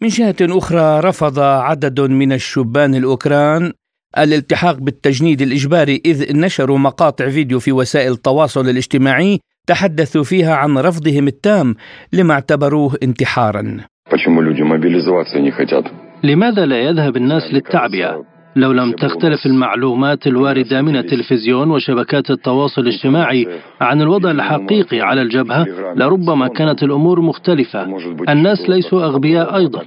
من جهة أخرى رفض عدد من الشبان الأوكران الالتحاق بالتجنيد الإجباري إذ نشروا مقاطع فيديو في وسائل التواصل الاجتماعي تحدثوا فيها عن رفضهم التام لما اعتبروه انتحارا. Почему люди мобилизоваться не хотят? لماذا لا يذهب الناس للتعبئة؟ لو لم تختلف المعلومات الواردة من التلفزيون وشبكات التواصل الاجتماعي عن الوضع الحقيقي على الجبهة لربما كانت الأمور مختلفة الناس ليسوا أغبياء أيضا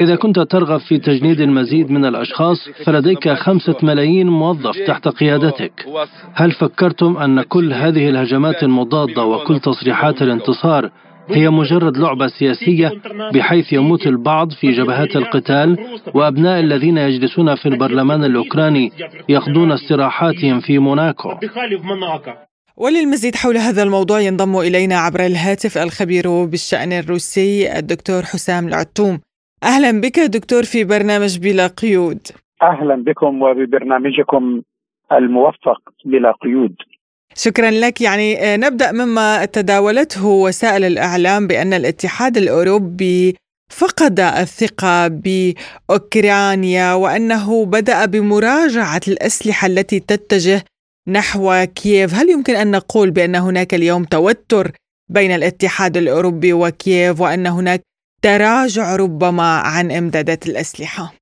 إذا كنت ترغب في تجنيد المزيد من الأشخاص فلديك خمسة ملايين موظف تحت قيادتك هل فكرتم أن كل هذه الهجمات المضادة وكل تصريحات الانتصار هي مجرد لعبة سياسية بحيث يموت البعض في جبهات القتال وأبناء الذين يجلسون في البرلمان الأوكراني يقضون استراحاتهم في موناكو. وللمزيد حول هذا الموضوع ينضم إلينا عبر الهاتف الخبير بالشأن الروسي الدكتور حسام العتوم. أهلا بك دكتور في برنامج بلا قيود. أهلا بكم وببرنامجكم الموفق بلا قيود. شكرا لك يعني آه، نبدأ مما تداولته وسائل الإعلام بأن الاتحاد الأوروبي فقد الثقة بأوكرانيا وأنه بدأ بمراجعة الأسلحة التي تتجه نحو كييف، هل يمكن أن نقول بأن هناك اليوم توتر بين الاتحاد الأوروبي وكييف وأن هناك تراجع ربما عن إمدادات الأسلحة؟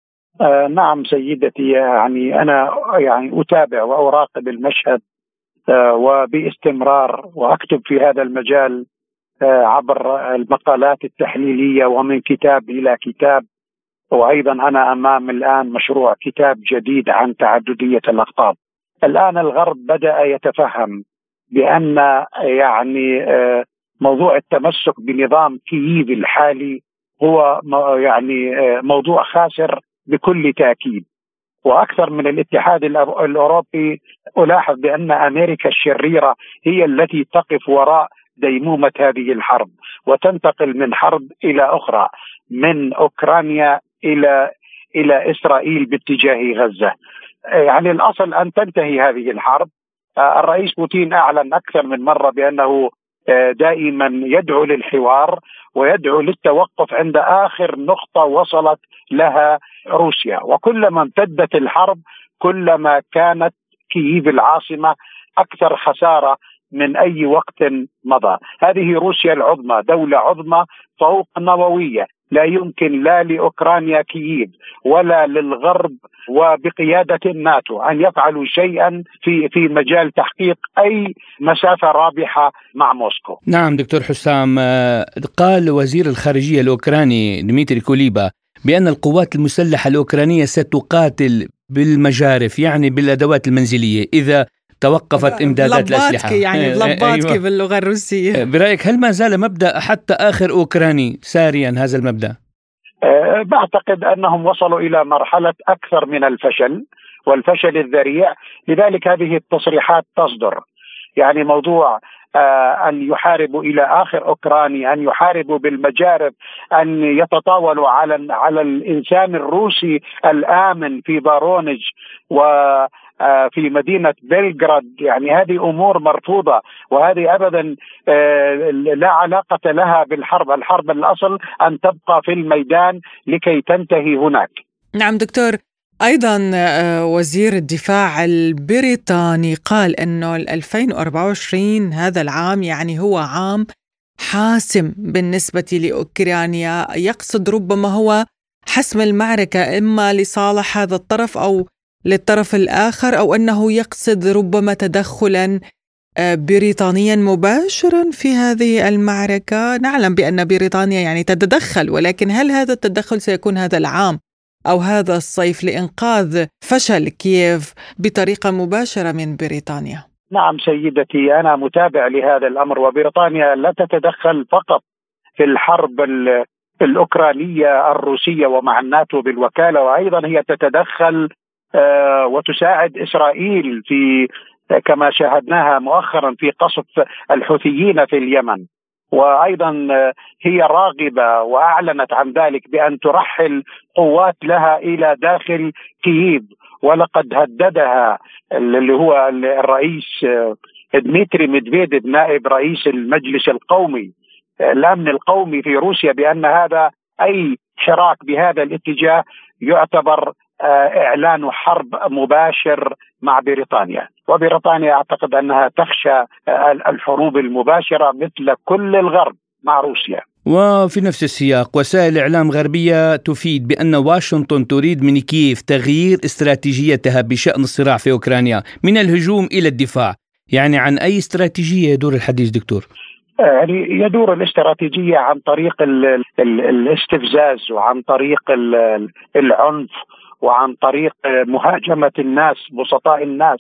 آه نعم سيدتي يعني أنا يعني أتابع وأراقب المشهد وباستمرار وأكتب في هذا المجال آه، عبر المقالات التحليلية ومن كتاب إلى كتاب وأيضا أنا أمام الآن مشروع كتاب جديد عن تعددية الأقطاب. الآن الغرب بدأ يتفهم بأن يعني آه، موضوع التمسك بنظام كييف الحالي هو يعني موضوع خاسر بكل تأكيد وأكثر من الاتحاد الأوروبي ألاحظ بأن أمريكا الشريرة هي التي تقف وراء ديمومة هذه الحرب وتنتقل من حرب إلى أخرى من أوكرانيا إلى إلى إسرائيل باتجاه غزة. يعني الأصل أن تنتهي هذه الحرب. الرئيس بوتين أعلن أكثر من مرة بأنه دائما يدعو للحوار ويدعو للتوقف عند آخر نقطة وصلت لها روسيا. وكلما امتدت الحرب كلما كانت كييف العاصمة أكثر خسارة من أي وقت مضى، هذه روسيا العظمى، دولة عظمى فوق نووية، لا يمكن لا لأوكرانيا كييف ولا للغرب وبقيادة الناتو أن يفعلوا شيئا في في مجال تحقيق أي مسافة رابحة مع موسكو. نعم دكتور حسام آه، قال وزير الخارجية الأوكراني دميتري كوليبا بأن القوات المسلحة الأوكرانية ستقاتل بالمجارف يعني بالأدوات المنزلية إذا توقفت إمدادات الأسلحة يعني لباتكي أيوة. باللغة الروسية برأيك هل ما زال مبدأ حتى آخر أوكراني ساريا هذا المبدأ؟ أه بعتقد أنهم وصلوا إلى مرحلة أكثر من الفشل والفشل الذريع لذلك هذه التصريحات تصدر يعني موضوع آه، أن يحاربوا إلى آخر أوكراني أن يحاربوا بالمجارف أن يتطاولوا على على الإنسان الروسي الآمن في بارونج و آه، في مدينة بلغراد يعني هذه أمور مرفوضة وهذه أبدا آه، لا علاقة لها بالحرب. الحرب الأصل أن تبقى في الميدان لكي تنتهي هناك. نعم دكتور. أيضا آه، وزير الدفاع البريطاني قال إنه 2024 هذا العام يعني هو عام حاسم بالنسبة لأوكرانيا. يقصد ربما هو حسم المعركة إما لصالح هذا الطرف أو للطرف الآخر أو أنه يقصد ربما تدخلا آه، بريطانيا مباشرا في هذه المعركة. نعلم بأن بريطانيا يعني تتدخل ولكن هل هذا التدخل سيكون هذا العام أو هذا الصيف لإنقاذ فشل كييف بطريقة مباشرة من بريطانيا. نعم سيدتي أنا متابع لهذا الأمر وبريطانيا لا تتدخل فقط في الحرب الأوكرانية الروسية ومع الناتو بالوكالة وأيضا هي تتدخل آه، وتساعد إسرائيل في كما شاهدناها مؤخرا في قصف الحوثيين في اليمن. وأيضا هي راغبة وأعلنت عن ذلك بأن ترحل قوات لها إلى داخل كييف. ولقد هددها اللي هو الرئيس دميتري ميدفيديف نائب رئيس المجلس القومي. الأمن القومي في روسيا بأن هذا أي حراك بهذا الاتجاه يعتبر آه، إعلان حرب مباشر مع بريطانيا. وبريطانيا أعتقد أنها تخشى آه، الحروب المباشرة مثل كل الغرب مع روسيا. وفي نفس السياق وسائل إعلام غربية تفيد بأن واشنطن تريد من كييف تغيير استراتيجيتها بشأن الصراع في أوكرانيا من الهجوم إلى الدفاع. يعني عن أي استراتيجية يدور الحديث دكتور؟ يعني يدور الاستراتيجية عن طريق ال ال الاستفزاز وعن طريق العنف. وعن طريق مهاجمة الناس بسطاء الناس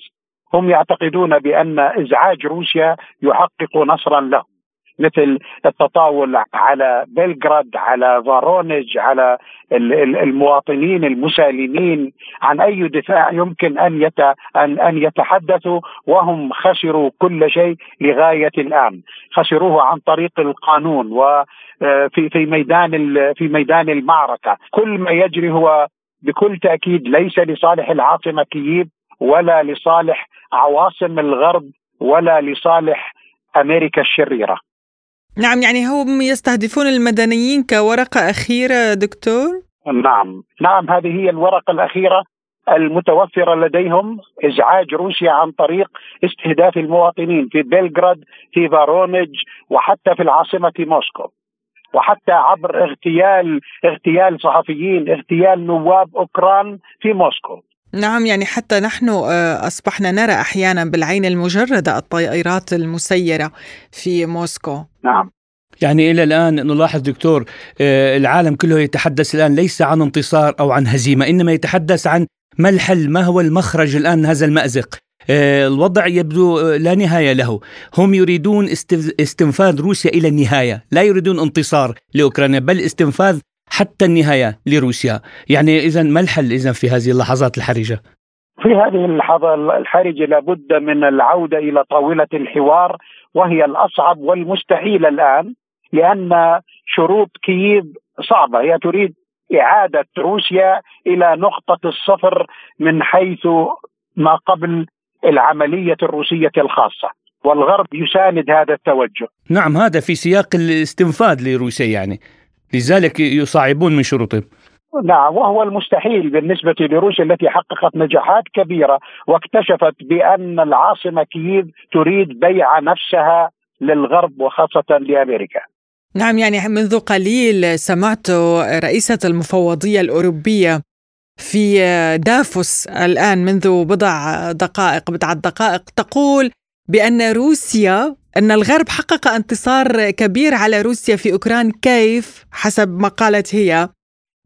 هم يعتقدون بأن إزعاج روسيا يحقق نصرا له مثل التطاول على بلغراد على فارونج على المواطنين المسالمين. عن أي دفاع يمكن أن ان أن يتحدثوا وهم خسروا كل شيء لغاية الآن. خسروه عن طريق القانون وفي في ميدان في ميدان المعركة. كل ما يجري هو بكل تأكيد ليس لصالح العاصمة كييف ولا لصالح عواصم الغرب ولا لصالح أمريكا الشريرة. نعم يعني هم يستهدفون المدنيين كورقة أخيرة دكتور؟ نعم. نعم هذه هي الورقة الأخيرة المتوفرة لديهم إزعاج روسيا عن طريق استهداف المواطنين في بلغراد في فارونج وحتى في العاصمة موسكو. وحتى عبر اغتيال اغتيال صحفيين اغتيال نواب أوكران في موسكو. نعم يعني حتى نحن آه، أصبحنا نرى أحيانا بالعين المجردة الطائرات المسيرة في موسكو. نعم. يعني إلى الآن نلاحظ دكتور آه، العالم كله يتحدث الآن ليس عن انتصار أو عن هزيمة إنما يتحدث عن ما الحل ما هو المخرج الآن من هذا المأزق. الوضع يبدو لا نهاية له. هم يريدون استنفاذ روسيا إلى النهاية. لا يريدون انتصار لأوكرانيا بل استنفاذ حتى النهاية لروسيا. يعني إذا ما الحل إذا في هذه اللحظات الحرجة؟ في هذه اللحظة الحرجة لابد من العودة إلى طاولة الحوار وهي الأصعب والمستحيل الآن لأن شروط كييف صعبة. هي تريد إعادة روسيا إلى نقطة الصفر من حيث ما قبل العملية الروسية الخاصة والغرب يساند هذا التوجه. نعم هذا في سياق الاستنفاذ لروسيا يعني. لذلك يصعبون من شروطهم. نعم وهو المستحيل بالنسبة لروسيا التي حققت نجاحات كبيرة واكتشفت بأن العاصمة كييف تريد بيع نفسها للغرب وخاصة لأمريكا. نعم يعني منذ قليل سمعت رئيسة المفوضية الأوروبية في دافوس الآن منذ بضع دقائق بضع دقائق تقول بأن روسيا أن الغرب حقق انتصار كبير على روسيا في أوكران كيف؟ حسب ما قالت هي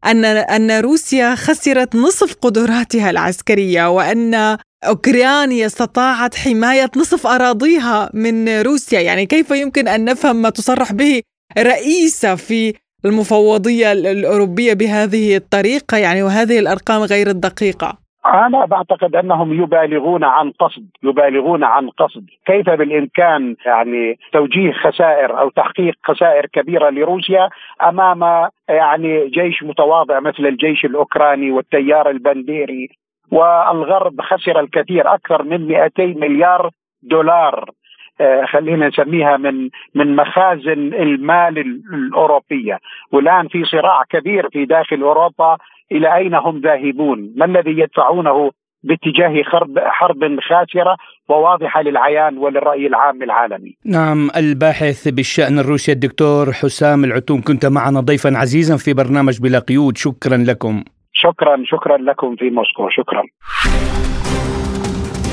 أن أن روسيا خسرت نصف قدراتها العسكرية وأن أوكرانيا استطاعت حماية نصف أراضيها من روسيا. يعني كيف يمكن أن نفهم ما تصرح به رئيسة في المفوضية الأوروبية بهذه الطريقة يعني وهذه الأرقام غير الدقيقة؟ أنا بعتقد أنهم يبالغون عن قصد يبالغون عن قصد. كيف بالإمكان يعني توجيه خسائر أو تحقيق خسائر كبيرة لروسيا أمام يعني جيش متواضع مثل الجيش الأوكراني والتيار البنديري؟ والغرب خسر الكثير أكثر من 200 مليار دولار. خلينا نسميها من من مخازن المال الأوروبية والآن في صراع كبير في داخل أوروبا إلى أين هم ذاهبون؟ ما الذي يدفعونه باتجاه حرب حرب خاسرة وواضحة للعيان وللرأي العام العالمي. نعم الباحث بالشأن الروسي الدكتور حسام العتوم كنت معنا ضيفا عزيزا في برنامج بلا قيود شكرا لكم. شكرا شكرا لكم في موسكو شكرا.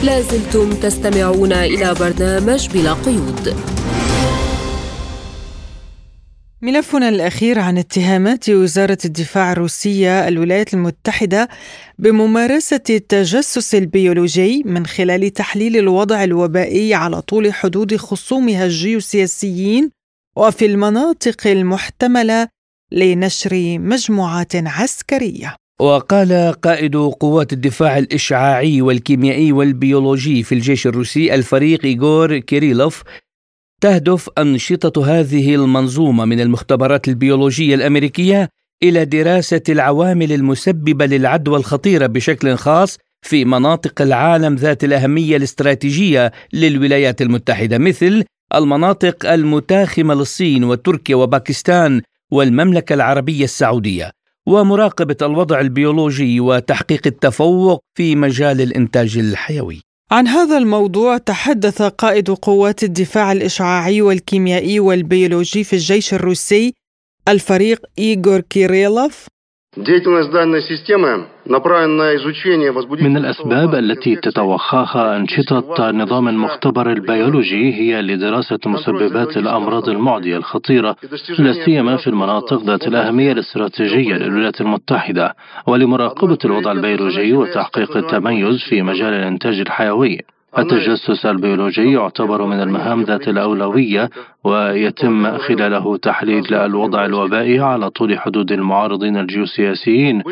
لازلتم تستمعون إلى برنامج بلا قيود. ملفنا الأخير عن اتهامات وزارة الدفاع الروسية الولايات المتحدة بممارسة التجسس البيولوجي من خلال تحليل الوضع الوبائي على طول حدود خصومها الجيوسياسيين وفي المناطق المحتملة لنشر مجموعات عسكرية. وقال قائد قوات الدفاع الإشعاعي والكيميائي والبيولوجي في الجيش الروسي الفريق إيغور كيريلوف تهدف أنشطة هذه المنظومة من المختبرات البيولوجية الأمريكية إلى دراسة العوامل المسببة للعدوى الخطيرة بشكل خاص في مناطق العالم ذات الأهمية الاستراتيجية للولايات المتحدة مثل المناطق المتاخمة للصين وتركيا وباكستان والمملكة العربية السعودية. ومراقبة الوضع البيولوجي وتحقيق التفوق في مجال الإنتاج الحيوي. عن هذا الموضوع تحدث قائد قوات الدفاع الإشعاعي والكيميائي والبيولوجي في الجيش الروسي الفريق إيغور كيريلوف من الأسباب التي تتوخاها أنشطة نظام المختبر البيولوجي هي لدراسة مسببات الأمراض المعدية الخطيرة لا سيما في المناطق ذات الأهمية الاستراتيجية للولايات المتحدة ولمراقبة الوضع البيولوجي وتحقيق التميز في مجال الإنتاج الحيوي. التجسس البيولوجي يعتبر من المهام ذات الأولوية ويتم خلاله تحليل الوضع الوبائي على طول حدود المعارضين الجيوسياسيين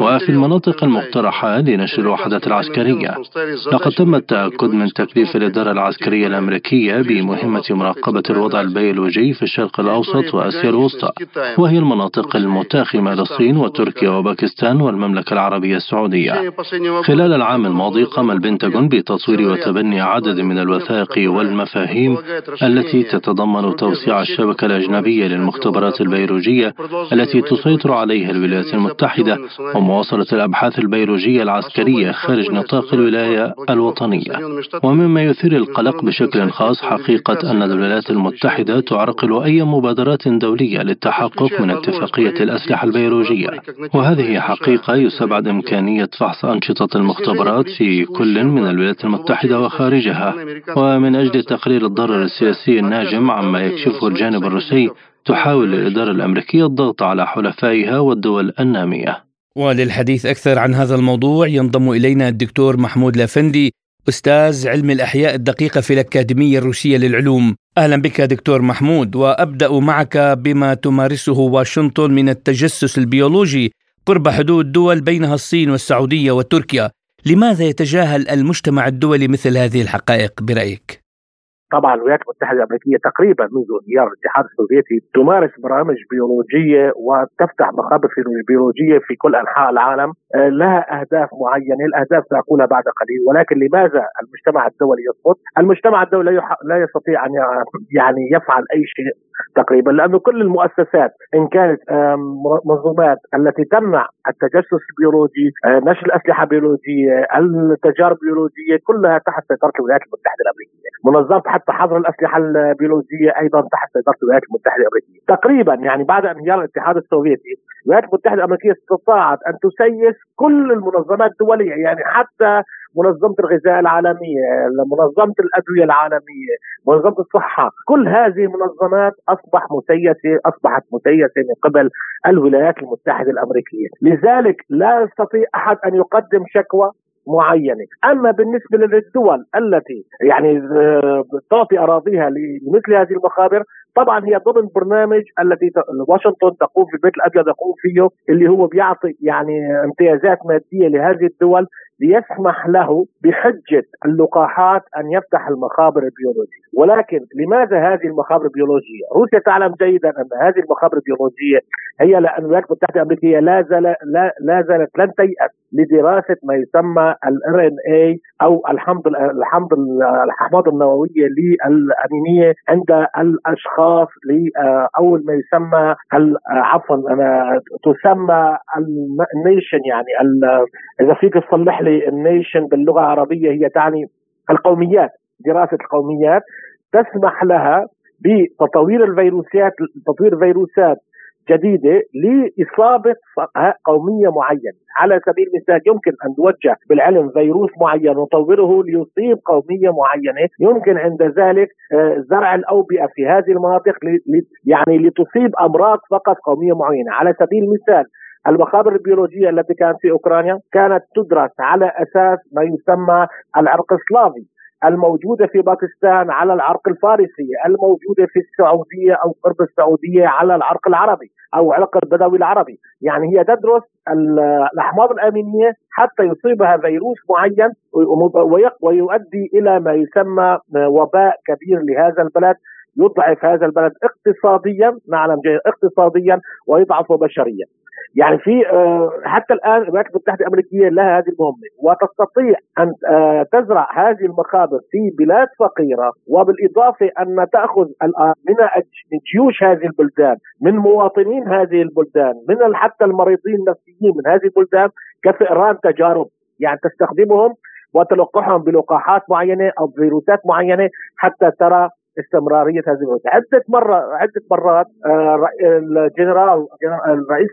وفي المناطق المقترحة لنشر الوحدات العسكرية. لقد تم التأكد من تكليف الإدارة العسكرية الأمريكية بمهمة مراقبة الوضع البيولوجي في الشرق الأوسط وآسيا الوسطى وهي المناطق المتاخمة للصين وتركيا وباكستان والمملكة العربية السعودية. خلال العام الماضي قام البنتاغون بتصوير وتبني عدد من الوثائق والمفاهيم التي تتضمن تضمن توسيع الشبكة الأجنبية للمختبرات البيولوجية التي تسيطر عليها الولايات المتحدة ومواصلة الأبحاث البيولوجية العسكرية خارج نطاق الولاية الوطنية. ومما يثير القلق بشكل خاص حقيقة أن الولايات المتحدة تعرقل أي مبادرات دولية للتحقق من اتفاقية الأسلحة البيولوجية. وهذه حقيقة يستبعد إمكانية فحص أنشطة المختبرات في كل من الولايات المتحدة وخارجها ومن أجل تقليل الضرر السياسي الناجم عن ما يكشفه الجانب الروسي تحاول الإدارة الأمريكية الضغط على حلفائها والدول النامية. وللحديث أكثر عن هذا الموضوع ينضم إلينا الدكتور محمود لافندي أستاذ علم الأحياء الدقيقة في الأكاديمية الروسية للعلوم. أهلا بك دكتور محمود وأبدأ معك بما تمارسه واشنطن من التجسس البيولوجي قرب حدود دول بينها الصين والسعودية وتركيا. لماذا يتجاهل المجتمع الدولي مثل هذه الحقائق برأيك؟ طبعا الولايات المتحدة الأمريكية تقريبا منذ انهيار الاتحاد السوفيتي تمارس برامج بيولوجية وتفتح مخابر بيولوجية في كل أنحاء العالم آه، لها أهداف معينة، الأهداف سأقولها بعد قليل، ولكن لماذا المجتمع الدولي يسقط؟ المجتمع الدولي لا يستطيع أن يعني يفعل أي شيء تقريبا لأنه كل المؤسسات إن كانت منظومات التي تمنع التجسس البيولوجي، آه، نشر الأسلحة البيولوجية، التجارب البيولوجية كلها تحت سيطرة الولايات المتحدة الأمريكية، منظمة حتى حظر الأسلحة البيولوجية أيضا تحت سيطرة الولايات المتحدة الأمريكية، تقريبا يعني بعد انهيار الاتحاد السوفيتي الولايات المتحده الأمريكية استطاعت أن تسيس كل المنظمات الدولية يعني حتى منظمة الغذاء العالمية، منظمة الأدوية العالمية، منظمة الصحة، كل هذه المنظمات اصبح مسيسة أصبحت مسيسة من قبل الولايات المتحدة الأمريكية، لذلك لا يستطيع أحد أن يقدم شكوى معينة، أما بالنسبة للدول التي يعني آه، تعطي أراضيها لمثل هذه المخابر طبعا هي ضمن برنامج الذي واشنطن تقوم في البيت الأبيض يقوم فيه اللي هو بيعطي يعني امتيازات مادية لهذه الدول ليسمح له بحجة اللقاحات أن يفتح المخابر البيولوجية، ولكن لماذا هذه المخابر البيولوجية؟ روسيا تعلم جيدا أن هذه المخابر البيولوجية هي لأن الولايات المتحده الامريكيه لا زال لا, لا زالت لن تيأس. لدراسة ما يسمى الار ان اي أو الحمض الحمض الأحماض النووية للامينيه عند الأشخاص أو ما يسمى عفوا تسمى ال nation يعني إذا فيك تصلح لي ال nation باللغة العربية هي تعني القوميات دراسة القوميات تسمح لها بتطوير الفيروسات تطوير فيروسات جديدة لإصابة قومية معينة، على سبيل المثال يمكن أن توجه بالعلم فيروس معين ونطوره ليصيب قومية معينة، يمكن عند ذلك آه، زرع الأوبئة في هذه المناطق يعني لتصيب أمراض فقط قومية معينة، على سبيل المثال المخابر البيولوجية التي كانت في أوكرانيا كانت تدرس على أساس ما يسمى العرق السلافي الموجودة في باكستان على العرق الفارسي الموجودة في السعودية أو قرب السعودية على العرق العربي أو عرق البدوي العربي. يعني هي تدرس الأحماض الأمينية حتى يصيبها فيروس معين ويؤدي إلى ما يسمى وباء كبير لهذا البلد يضعف هذا البلد اقتصاديا نعلم جيد اقتصاديا ويضعفه بشريا. يعني في آه، حتى الآن الولايات المتحدة الأمريكية لها هذه المهمة وتستطيع أن آه، تزرع هذه المخابر في بلاد فقيرة وبالإضافة أن تأخذ الان من جيوش هذه البلدان من مواطنين هذه البلدان من حتى المريضين النفسيين من هذه البلدان كفئران تجارب يعني تستخدمهم وتلقحهم بلقاحات معينة أو فيروسات معينة حتى ترى استمرارية هذه الولايات عدة مرة عدة مرات آه، الجنرال الرئيس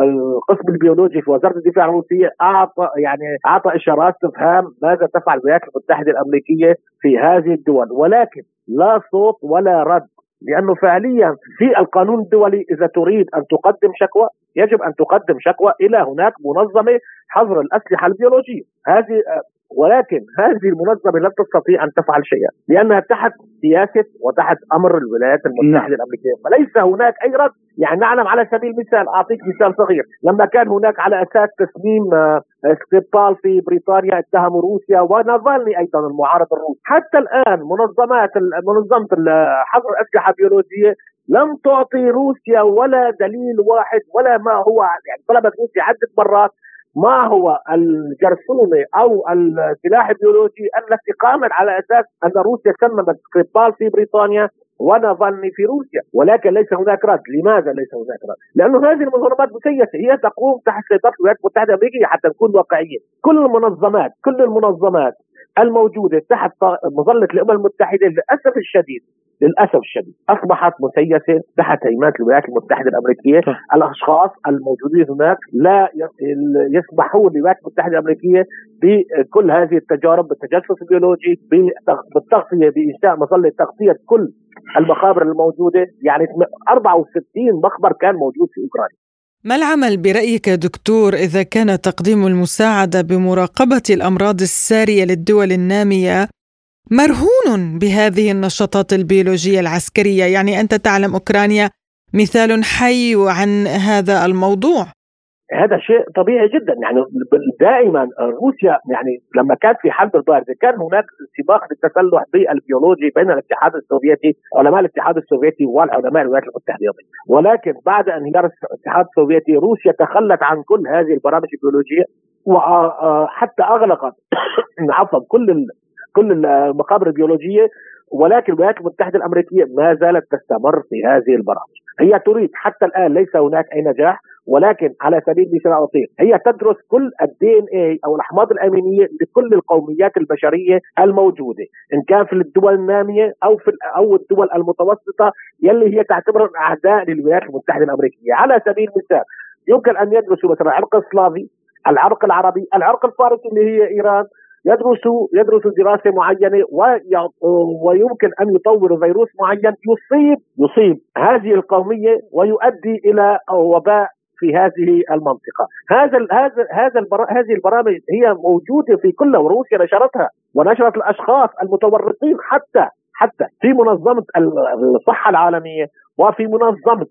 القسم البيولوجي في وزارة الدفاع الروسية اعطى يعني أعطى إشارات استفهام ماذا تفعل الولايات المتحدة الأمريكية في هذه الدول. ولكن لا صوت ولا رد لأنه فعليا في القانون الدولي إذا تريد أن تقدم شكوى يجب أن تقدم شكوى إلى هناك منظمة حظر الأسلحة البيولوجية. هذه ولكن هذه المنظمة لن تستطيع أن تفعل شيئا لأنها تحت سياسة وتحت أمر الولايات المتحدة الأمريكية. فليس هناك اي رد يعني نعلم على سبيل المثال أعطيك مثال صغير. لما كان هناك على أساس تسليم سكريبال في بريطانيا اتهموا روسيا ونافالني أيضا المعارض الروسي حتى الآن منظمات منظمة حظر الأسلحة البيولوجية لم تعطي روسيا ولا دليل واحد ولا ما هو يعني طلبت روسيا عدة مرات ما هو الجرثومة أو السلاح البيولوجي التي قامت على أساس أن روسيا سممت سكريبال في بريطانيا ونافالني في روسيا. ولكن ليس هناك رد. لماذا ليس هناك رد؟ لأنه هذه المنظمات مسيسة. هي تقوم تحت سيطرة الولايات المتحدة الامريكيه حتى نكون واقعيين. كل المنظمات كل المنظمات الموجودة تحت مظلة الأمم المتحدة للأسف الشديد للأسف الشديد أصبحت مسيسة تحت هيمنه الولايات المتحدة الأمريكية، الأشخاص الموجودين هناك لا يسمحون للولايات المتحدة الأمريكية بكل هذه التجارب بالتجسس البيولوجي بالتغطية بإنشاء مظلة تغطية كل المقابر الموجودة. يعني 64 مقبر كان موجود في أوكرانيا. ما العمل برأيك دكتور إذا كان تقديم المساعدة بمراقبة الأمراض السارية للدول النامية مرهون بهذه النشاطات البيولوجية العسكرية. يعني أنت تعلم أوكرانيا مثال حي عن هذا الموضوع. هذا شيء طبيعي جدا. يعني دائما روسيا يعني لما كانت في حرب البارده كان هناك سباق للتسلح بالبيولوجي بين الاتحاد السوفيتي علماء الاتحاد السوفيتي والعلماء الولايات المتحدة ولكن بعد انهيار الاتحاد السوفيتي روسيا تخلت عن كل هذه البرامج البيولوجية وحتى أغلقت عفوا كل كل المقابر البيولوجية ولكن الولايات المتحدة الأمريكية ما زالت تستمر في هذه البرامج. هي تريد حتى الآن ليس هناك أي نجاح ولكن على سبيل المثال اعطيك هي تدرس كل الدي إن اي أو الأحماض الأمينية لكل القوميات البشرية الموجودة إن كان في الدول النامية أو في أو الدول المتوسطة يلي هي تعتبر أعداء للولايات المتحدة الأمريكية. على سبيل المثال يمكن أن يدرسوا مثلا العرق السلافي العرق العربي العرق الفارسي اللي هي إيران يدرس يدرس دراسة معينة ويمكن أن يطور فيروس معين يصيب يصيب هذه القومية ويؤدي إلى وباء في هذه المنطقة، هذا هذا هذا هذه البرامج هي موجودة في كل وروسيا نشرتها ونشرت الأشخاص المتورطين حتى حتى في منظمة الصحة العالمية وفي منظمة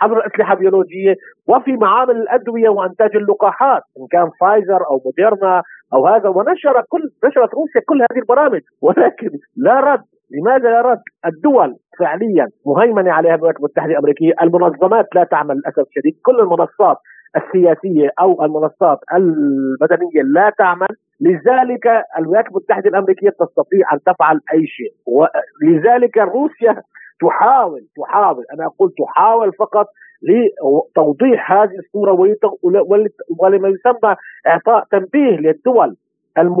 حظر الأسلحة البيولوجية وفي معامل الأدوية وإنتاج اللقاحات. إن كان فايزر أو موديرنا أو هذا ونشر كل نشرت روسيا كل هذه البرامج. ولكن لا رد. لماذا لا رد؟ الدول فعليا مهيمنة عليها الولايات المتحدة الأمريكية. المنظمات لا تعمل للأسف الشديد. كل المنصات السياسية أو المنصات المدنية لا تعمل. لذلك الولايات المتحدة الأمريكية تستطيع أن تفعل أي شيء. ولذلك روسيا تحاول تحاول أنا أقول تحاول فقط لتوضيح هذه الصورة ولما يسمى إعطاء تنبيه للدول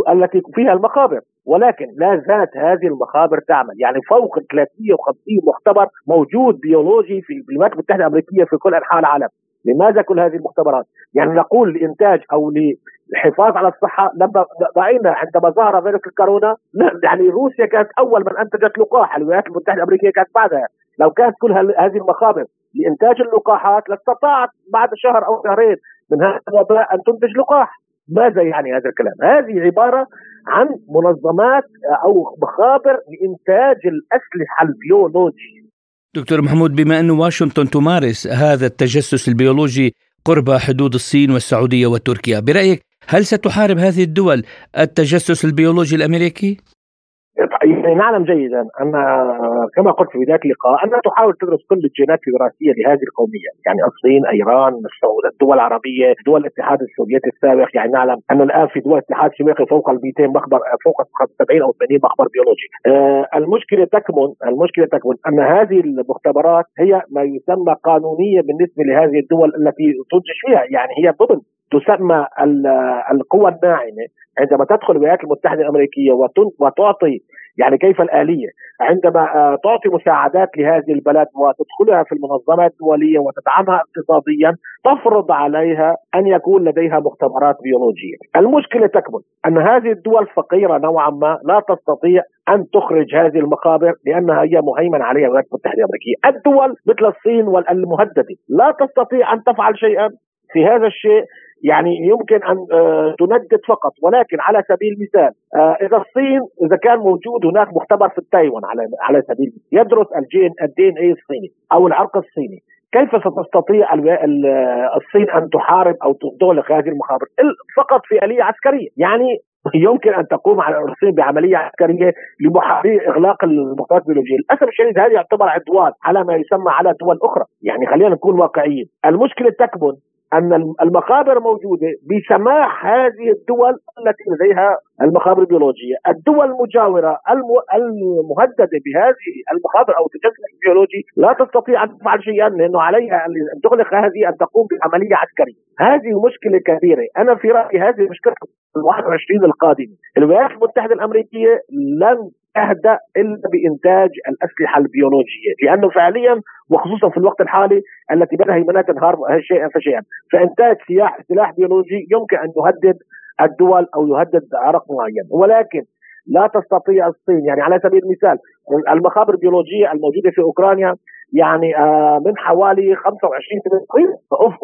التي فيها المقابر ولكن لا زالت هذه المخابر تعمل. يعني فوق 350 مختبر موجود بيولوجي في الولايات المتحدة الأمريكية في كل أنحاء العالم. لماذا كل هذه المختبرات؟ يعني نقول لإنتاج أو للحفاظ على الصحة لما راينا عندما ظهر فيروس الكورونا يعني روسيا كانت أول من أنتجت لقاح الولايات المتحدة الأمريكية كانت بعدها. لو كانت كل هذه المخابر لإنتاج اللقاحات لاستطاعت بعد شهر أو شهرين من هذا الوباء أن تنتج لقاح ماذا يعني هذا الكلام؟ هذه عبارة عن منظمات أو مخابر لإنتاج الأسلحة البيولوجي دكتور محمود بما أن واشنطن تمارس هذا التجسس البيولوجي قرب حدود الصين والسعودية وتركيا برأيك هل ستحارب هذه الدول التجسس البيولوجي الأمريكي؟ يعني نعلم جيدا أن كما قلت في بداية اللقاء أنها تحاول تدرس كل الجينات الوراثية لهذه القومية، يعني الصين، إيران، الدول العربية، دول الاتحاد السوفيتي السابق، يعني نعلم ان الآن في دول الاتحاد الشمالي فوق ال 200 مخبر فوق 70 أو 80 مخبر بيولوجي. آه المشكلة تكمن المشكلة تكمن أن هذه المختبرات هي ما يسمى قانونية بالنسبة لهذه الدول التي تنتج فيها، يعني هي ضمن تسمى القوى الناعمة. عندما تدخل الولايات المتحدة الأمريكية وتعطي يعني كيف الآلية؟ عندما آه، تعطي مساعدات لهذه البلد وتدخلها في المنظمات الدولية وتدعمها اقتصاديا تفرض عليها أن يكون لديها مختبرات بيولوجية. المشكلة تكمن أن هذه الدول فقيرة نوعا ما لا تستطيع أن تخرج هذه المخابر لأنها هي مهيمن عليها الولايات المتحدة الأمريكية. الدول مثل الصين والمهددة لا تستطيع أن تفعل شيئا. في هذا الشيء يعني يمكن أن آه، تندد فقط. ولكن على سبيل المثال آه، إذا الصين إذا كان موجود هناك مختبر في تايوان على على سبيل يدرس الجين الدي إن اي الصيني أو العرق الصيني كيف ستستطيع الصين أن تحارب أو تغلق هذه المخابر فقط في آلية عسكرية. يعني يمكن أن تقوم على الصين بعملية عسكرية لمحاوله إغلاق المخابرات البيولوجية، للأسف الشديد هذه يعتبر عدوان على ما يسمى على دول أخرى، يعني خلينا نكون واقعيين، المشكلة تكمن أن المخابر موجودة بسماح هذه الدول التي لديها المخابر البيولوجية، الدول المجاورة المهددة بهذه المخابر أو التجسس البيولوجي لا تستطيع أن تفعل شيئا لأنه عليها أن تغلق هذه أن تقوم بعملية عسكرية، هذه مشكلة كبيرة، أنا في رأيي هذه مشكلة ال 21 القادمه، الولايات المتحدة الأمريكية لن تهدأ إلا بإنتاج الأسلحة البيولوجية لأنه فعليا وخصوصا في الوقت الحالي التي بدها هيمنات تنهار شيئا فشيئا فإنتاج سلاح سلاح بيولوجي يمكن أن يهدد الدول أو يهدد عرق معين. ولكن لا تستطيع الصين يعني على سبيل المثال المخابر البيولوجية الموجودة في أوكرانيا يعني آه، من حوالي 25 سنه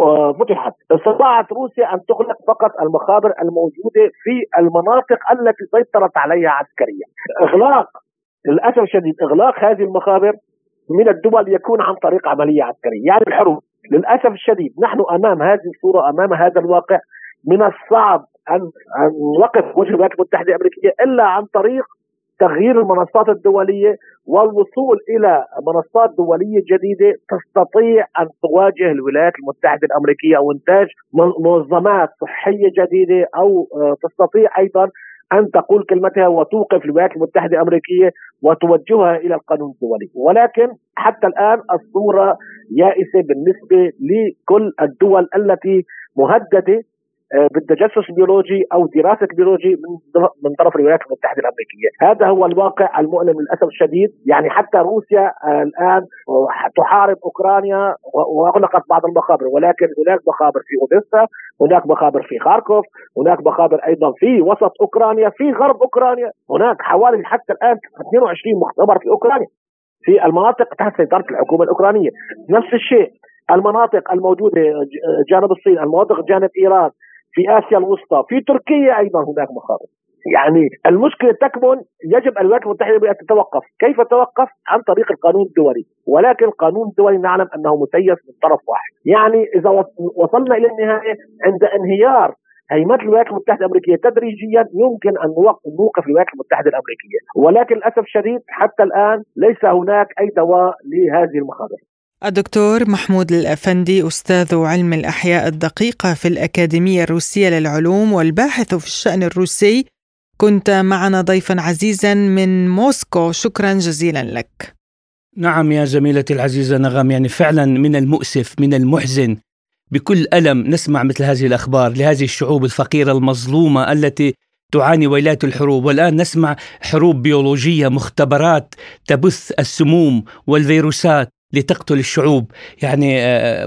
آه، فتحت. استطاعت روسيا أن تغلق فقط المخابر الموجودة في المناطق التي سيطرت عليها عسكريا. إغلاق للأسف الشديد إغلاق هذه المخابر من الدول يكون عن طريق عملية عسكرية. يعني الحروب. للأسف الشديد نحن أمام هذه الصورة أمام هذا الواقع من الصعب أن نوقف وجه الولايات المتحده الأمريكية إلا عن طريق تغيير المنصات الدولية والوصول إلى منصات دولية جديدة تستطيع أن تواجه الولايات المتحدة الأمريكية أو إنتاج منظمات صحية جديدة أو آه، تستطيع أيضا أن تقول كلمتها وتوقف الولايات المتحدة الأمريكية وتوجهها إلى القانون الدولي، ولكن حتى الآن الصورة يائسة بالنسبة لكل الدول التي مهددة بالتجسس البيولوجي أو دراسة البيولوجي من من طرف الولايات المتحدة الأمريكية، هذا هو الواقع المؤلم للأسف الشديد، يعني حتى روسيا آه، الآن تحارب أوكرانيا وأغلقت بعض المخابر ولكن هناك مخابر في أوديسا، هناك مخابر في خاركوف، هناك مخابر أيضا في وسط أوكرانيا، في غرب أوكرانيا، هناك حوالي حتى الآن 22 مختبر في أوكرانيا. في المناطق تحت سيطرة الحكومة الأوكرانية، نفس الشيء المناطق الموجودة جانب الصين، المناطق جانب إيران، في آسيا الوسطى في تركيا أيضا هناك مخاطر. يعني المشكلة تكمن يجب الولايات المتحدة ان تتوقف، كيف تتوقف؟ عن طريق القانون الدولي، ولكن القانون الدولي نعلم أنه مسيس من طرف واحد، يعني إذا وصلنا إلى النهاية عند انهيار هيمنة الولايات المتحدة الأمريكية تدريجيا يمكن أن نوقف الولايات المتحدة الأمريكية، ولكن للأسف الشديد حتى الآن ليس هناك أي دواء لهذه المخاطر. الدكتور محمود الأفندي أستاذ علم الأحياء الدقيقة في الأكاديمية الروسية للعلوم والباحث في الشأن الروسي. كنت معنا ضيفا عزيزا من موسكو. شكرا جزيلا لك. نعم يا زميلتي العزيزة نغم. يعني فعلا من المؤسف من المحزن. بكل ألم نسمع مثل هذه الأخبار لهذه الشعوب الفقيرة المظلومة التي تعاني ويلات الحروب. والآن نسمع حروب بيولوجية مختبرات تبث السموم والفيروسات. لتقتل الشعوب. يعني آه،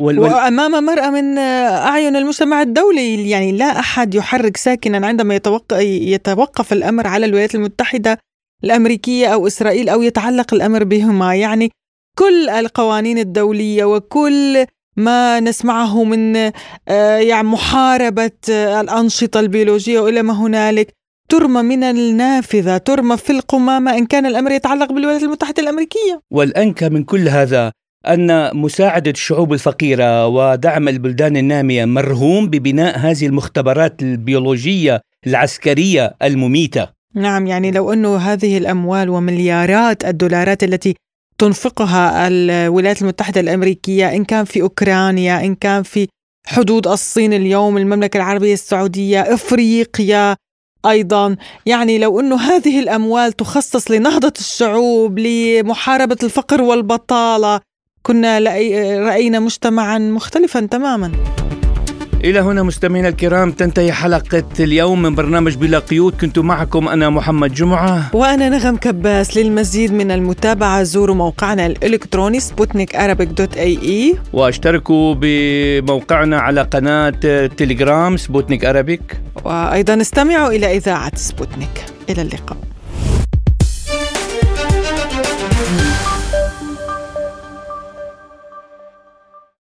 وال... وأمام مرأة من آه، أعين المجتمع الدولي يعني لا أحد يحرك ساكنا عندما يتوقف يتوقف الأمر على الولايات المتحدة الأمريكية أو إسرائيل أو يتعلق الأمر بهما. يعني كل القوانين الدولية وكل ما نسمعه من آه، يعني محاربة الأنشطة البيولوجية وإلى ما هنالك ترمى من النافذة ترمى في القمامة إن كان الأمر يتعلق بالولايات المتحدة الأمريكية. والأنكى من كل هذا أن مساعدة الشعوب الفقيرة ودعم البلدان النامية مرهون ببناء هذه المختبرات البيولوجية العسكرية المميتة. نعم يعني لو أنه هذه الأموال ومليارات الدولارات التي تنفقها الولايات المتحدة الأمريكية إن كان في أوكرانيا إن كان في حدود الصين اليوم المملكة العربية السعودية إفريقيا أيضا. يعني لو إنه هذه الأموال تخصص لنهضة الشعوب لمحاربة الفقر والبطالة كنا رأينا مجتمعا مختلفا تماما. إلى هنا مستمعينا الكرام تنتهي حلقة اليوم من برنامج بلا قيود. كنت معكم أنا محمد جمعة. وأنا نغم كباس للمزيد من المتابعة. زوروا موقعنا الإلكتروني سبوتنيك dot ae. واشتركوا بموقعنا على قناة تليجرام سبوتنيك Arabic. وأيضا استمعوا إلى إذاعة سبوتنيك. إلى اللقاء.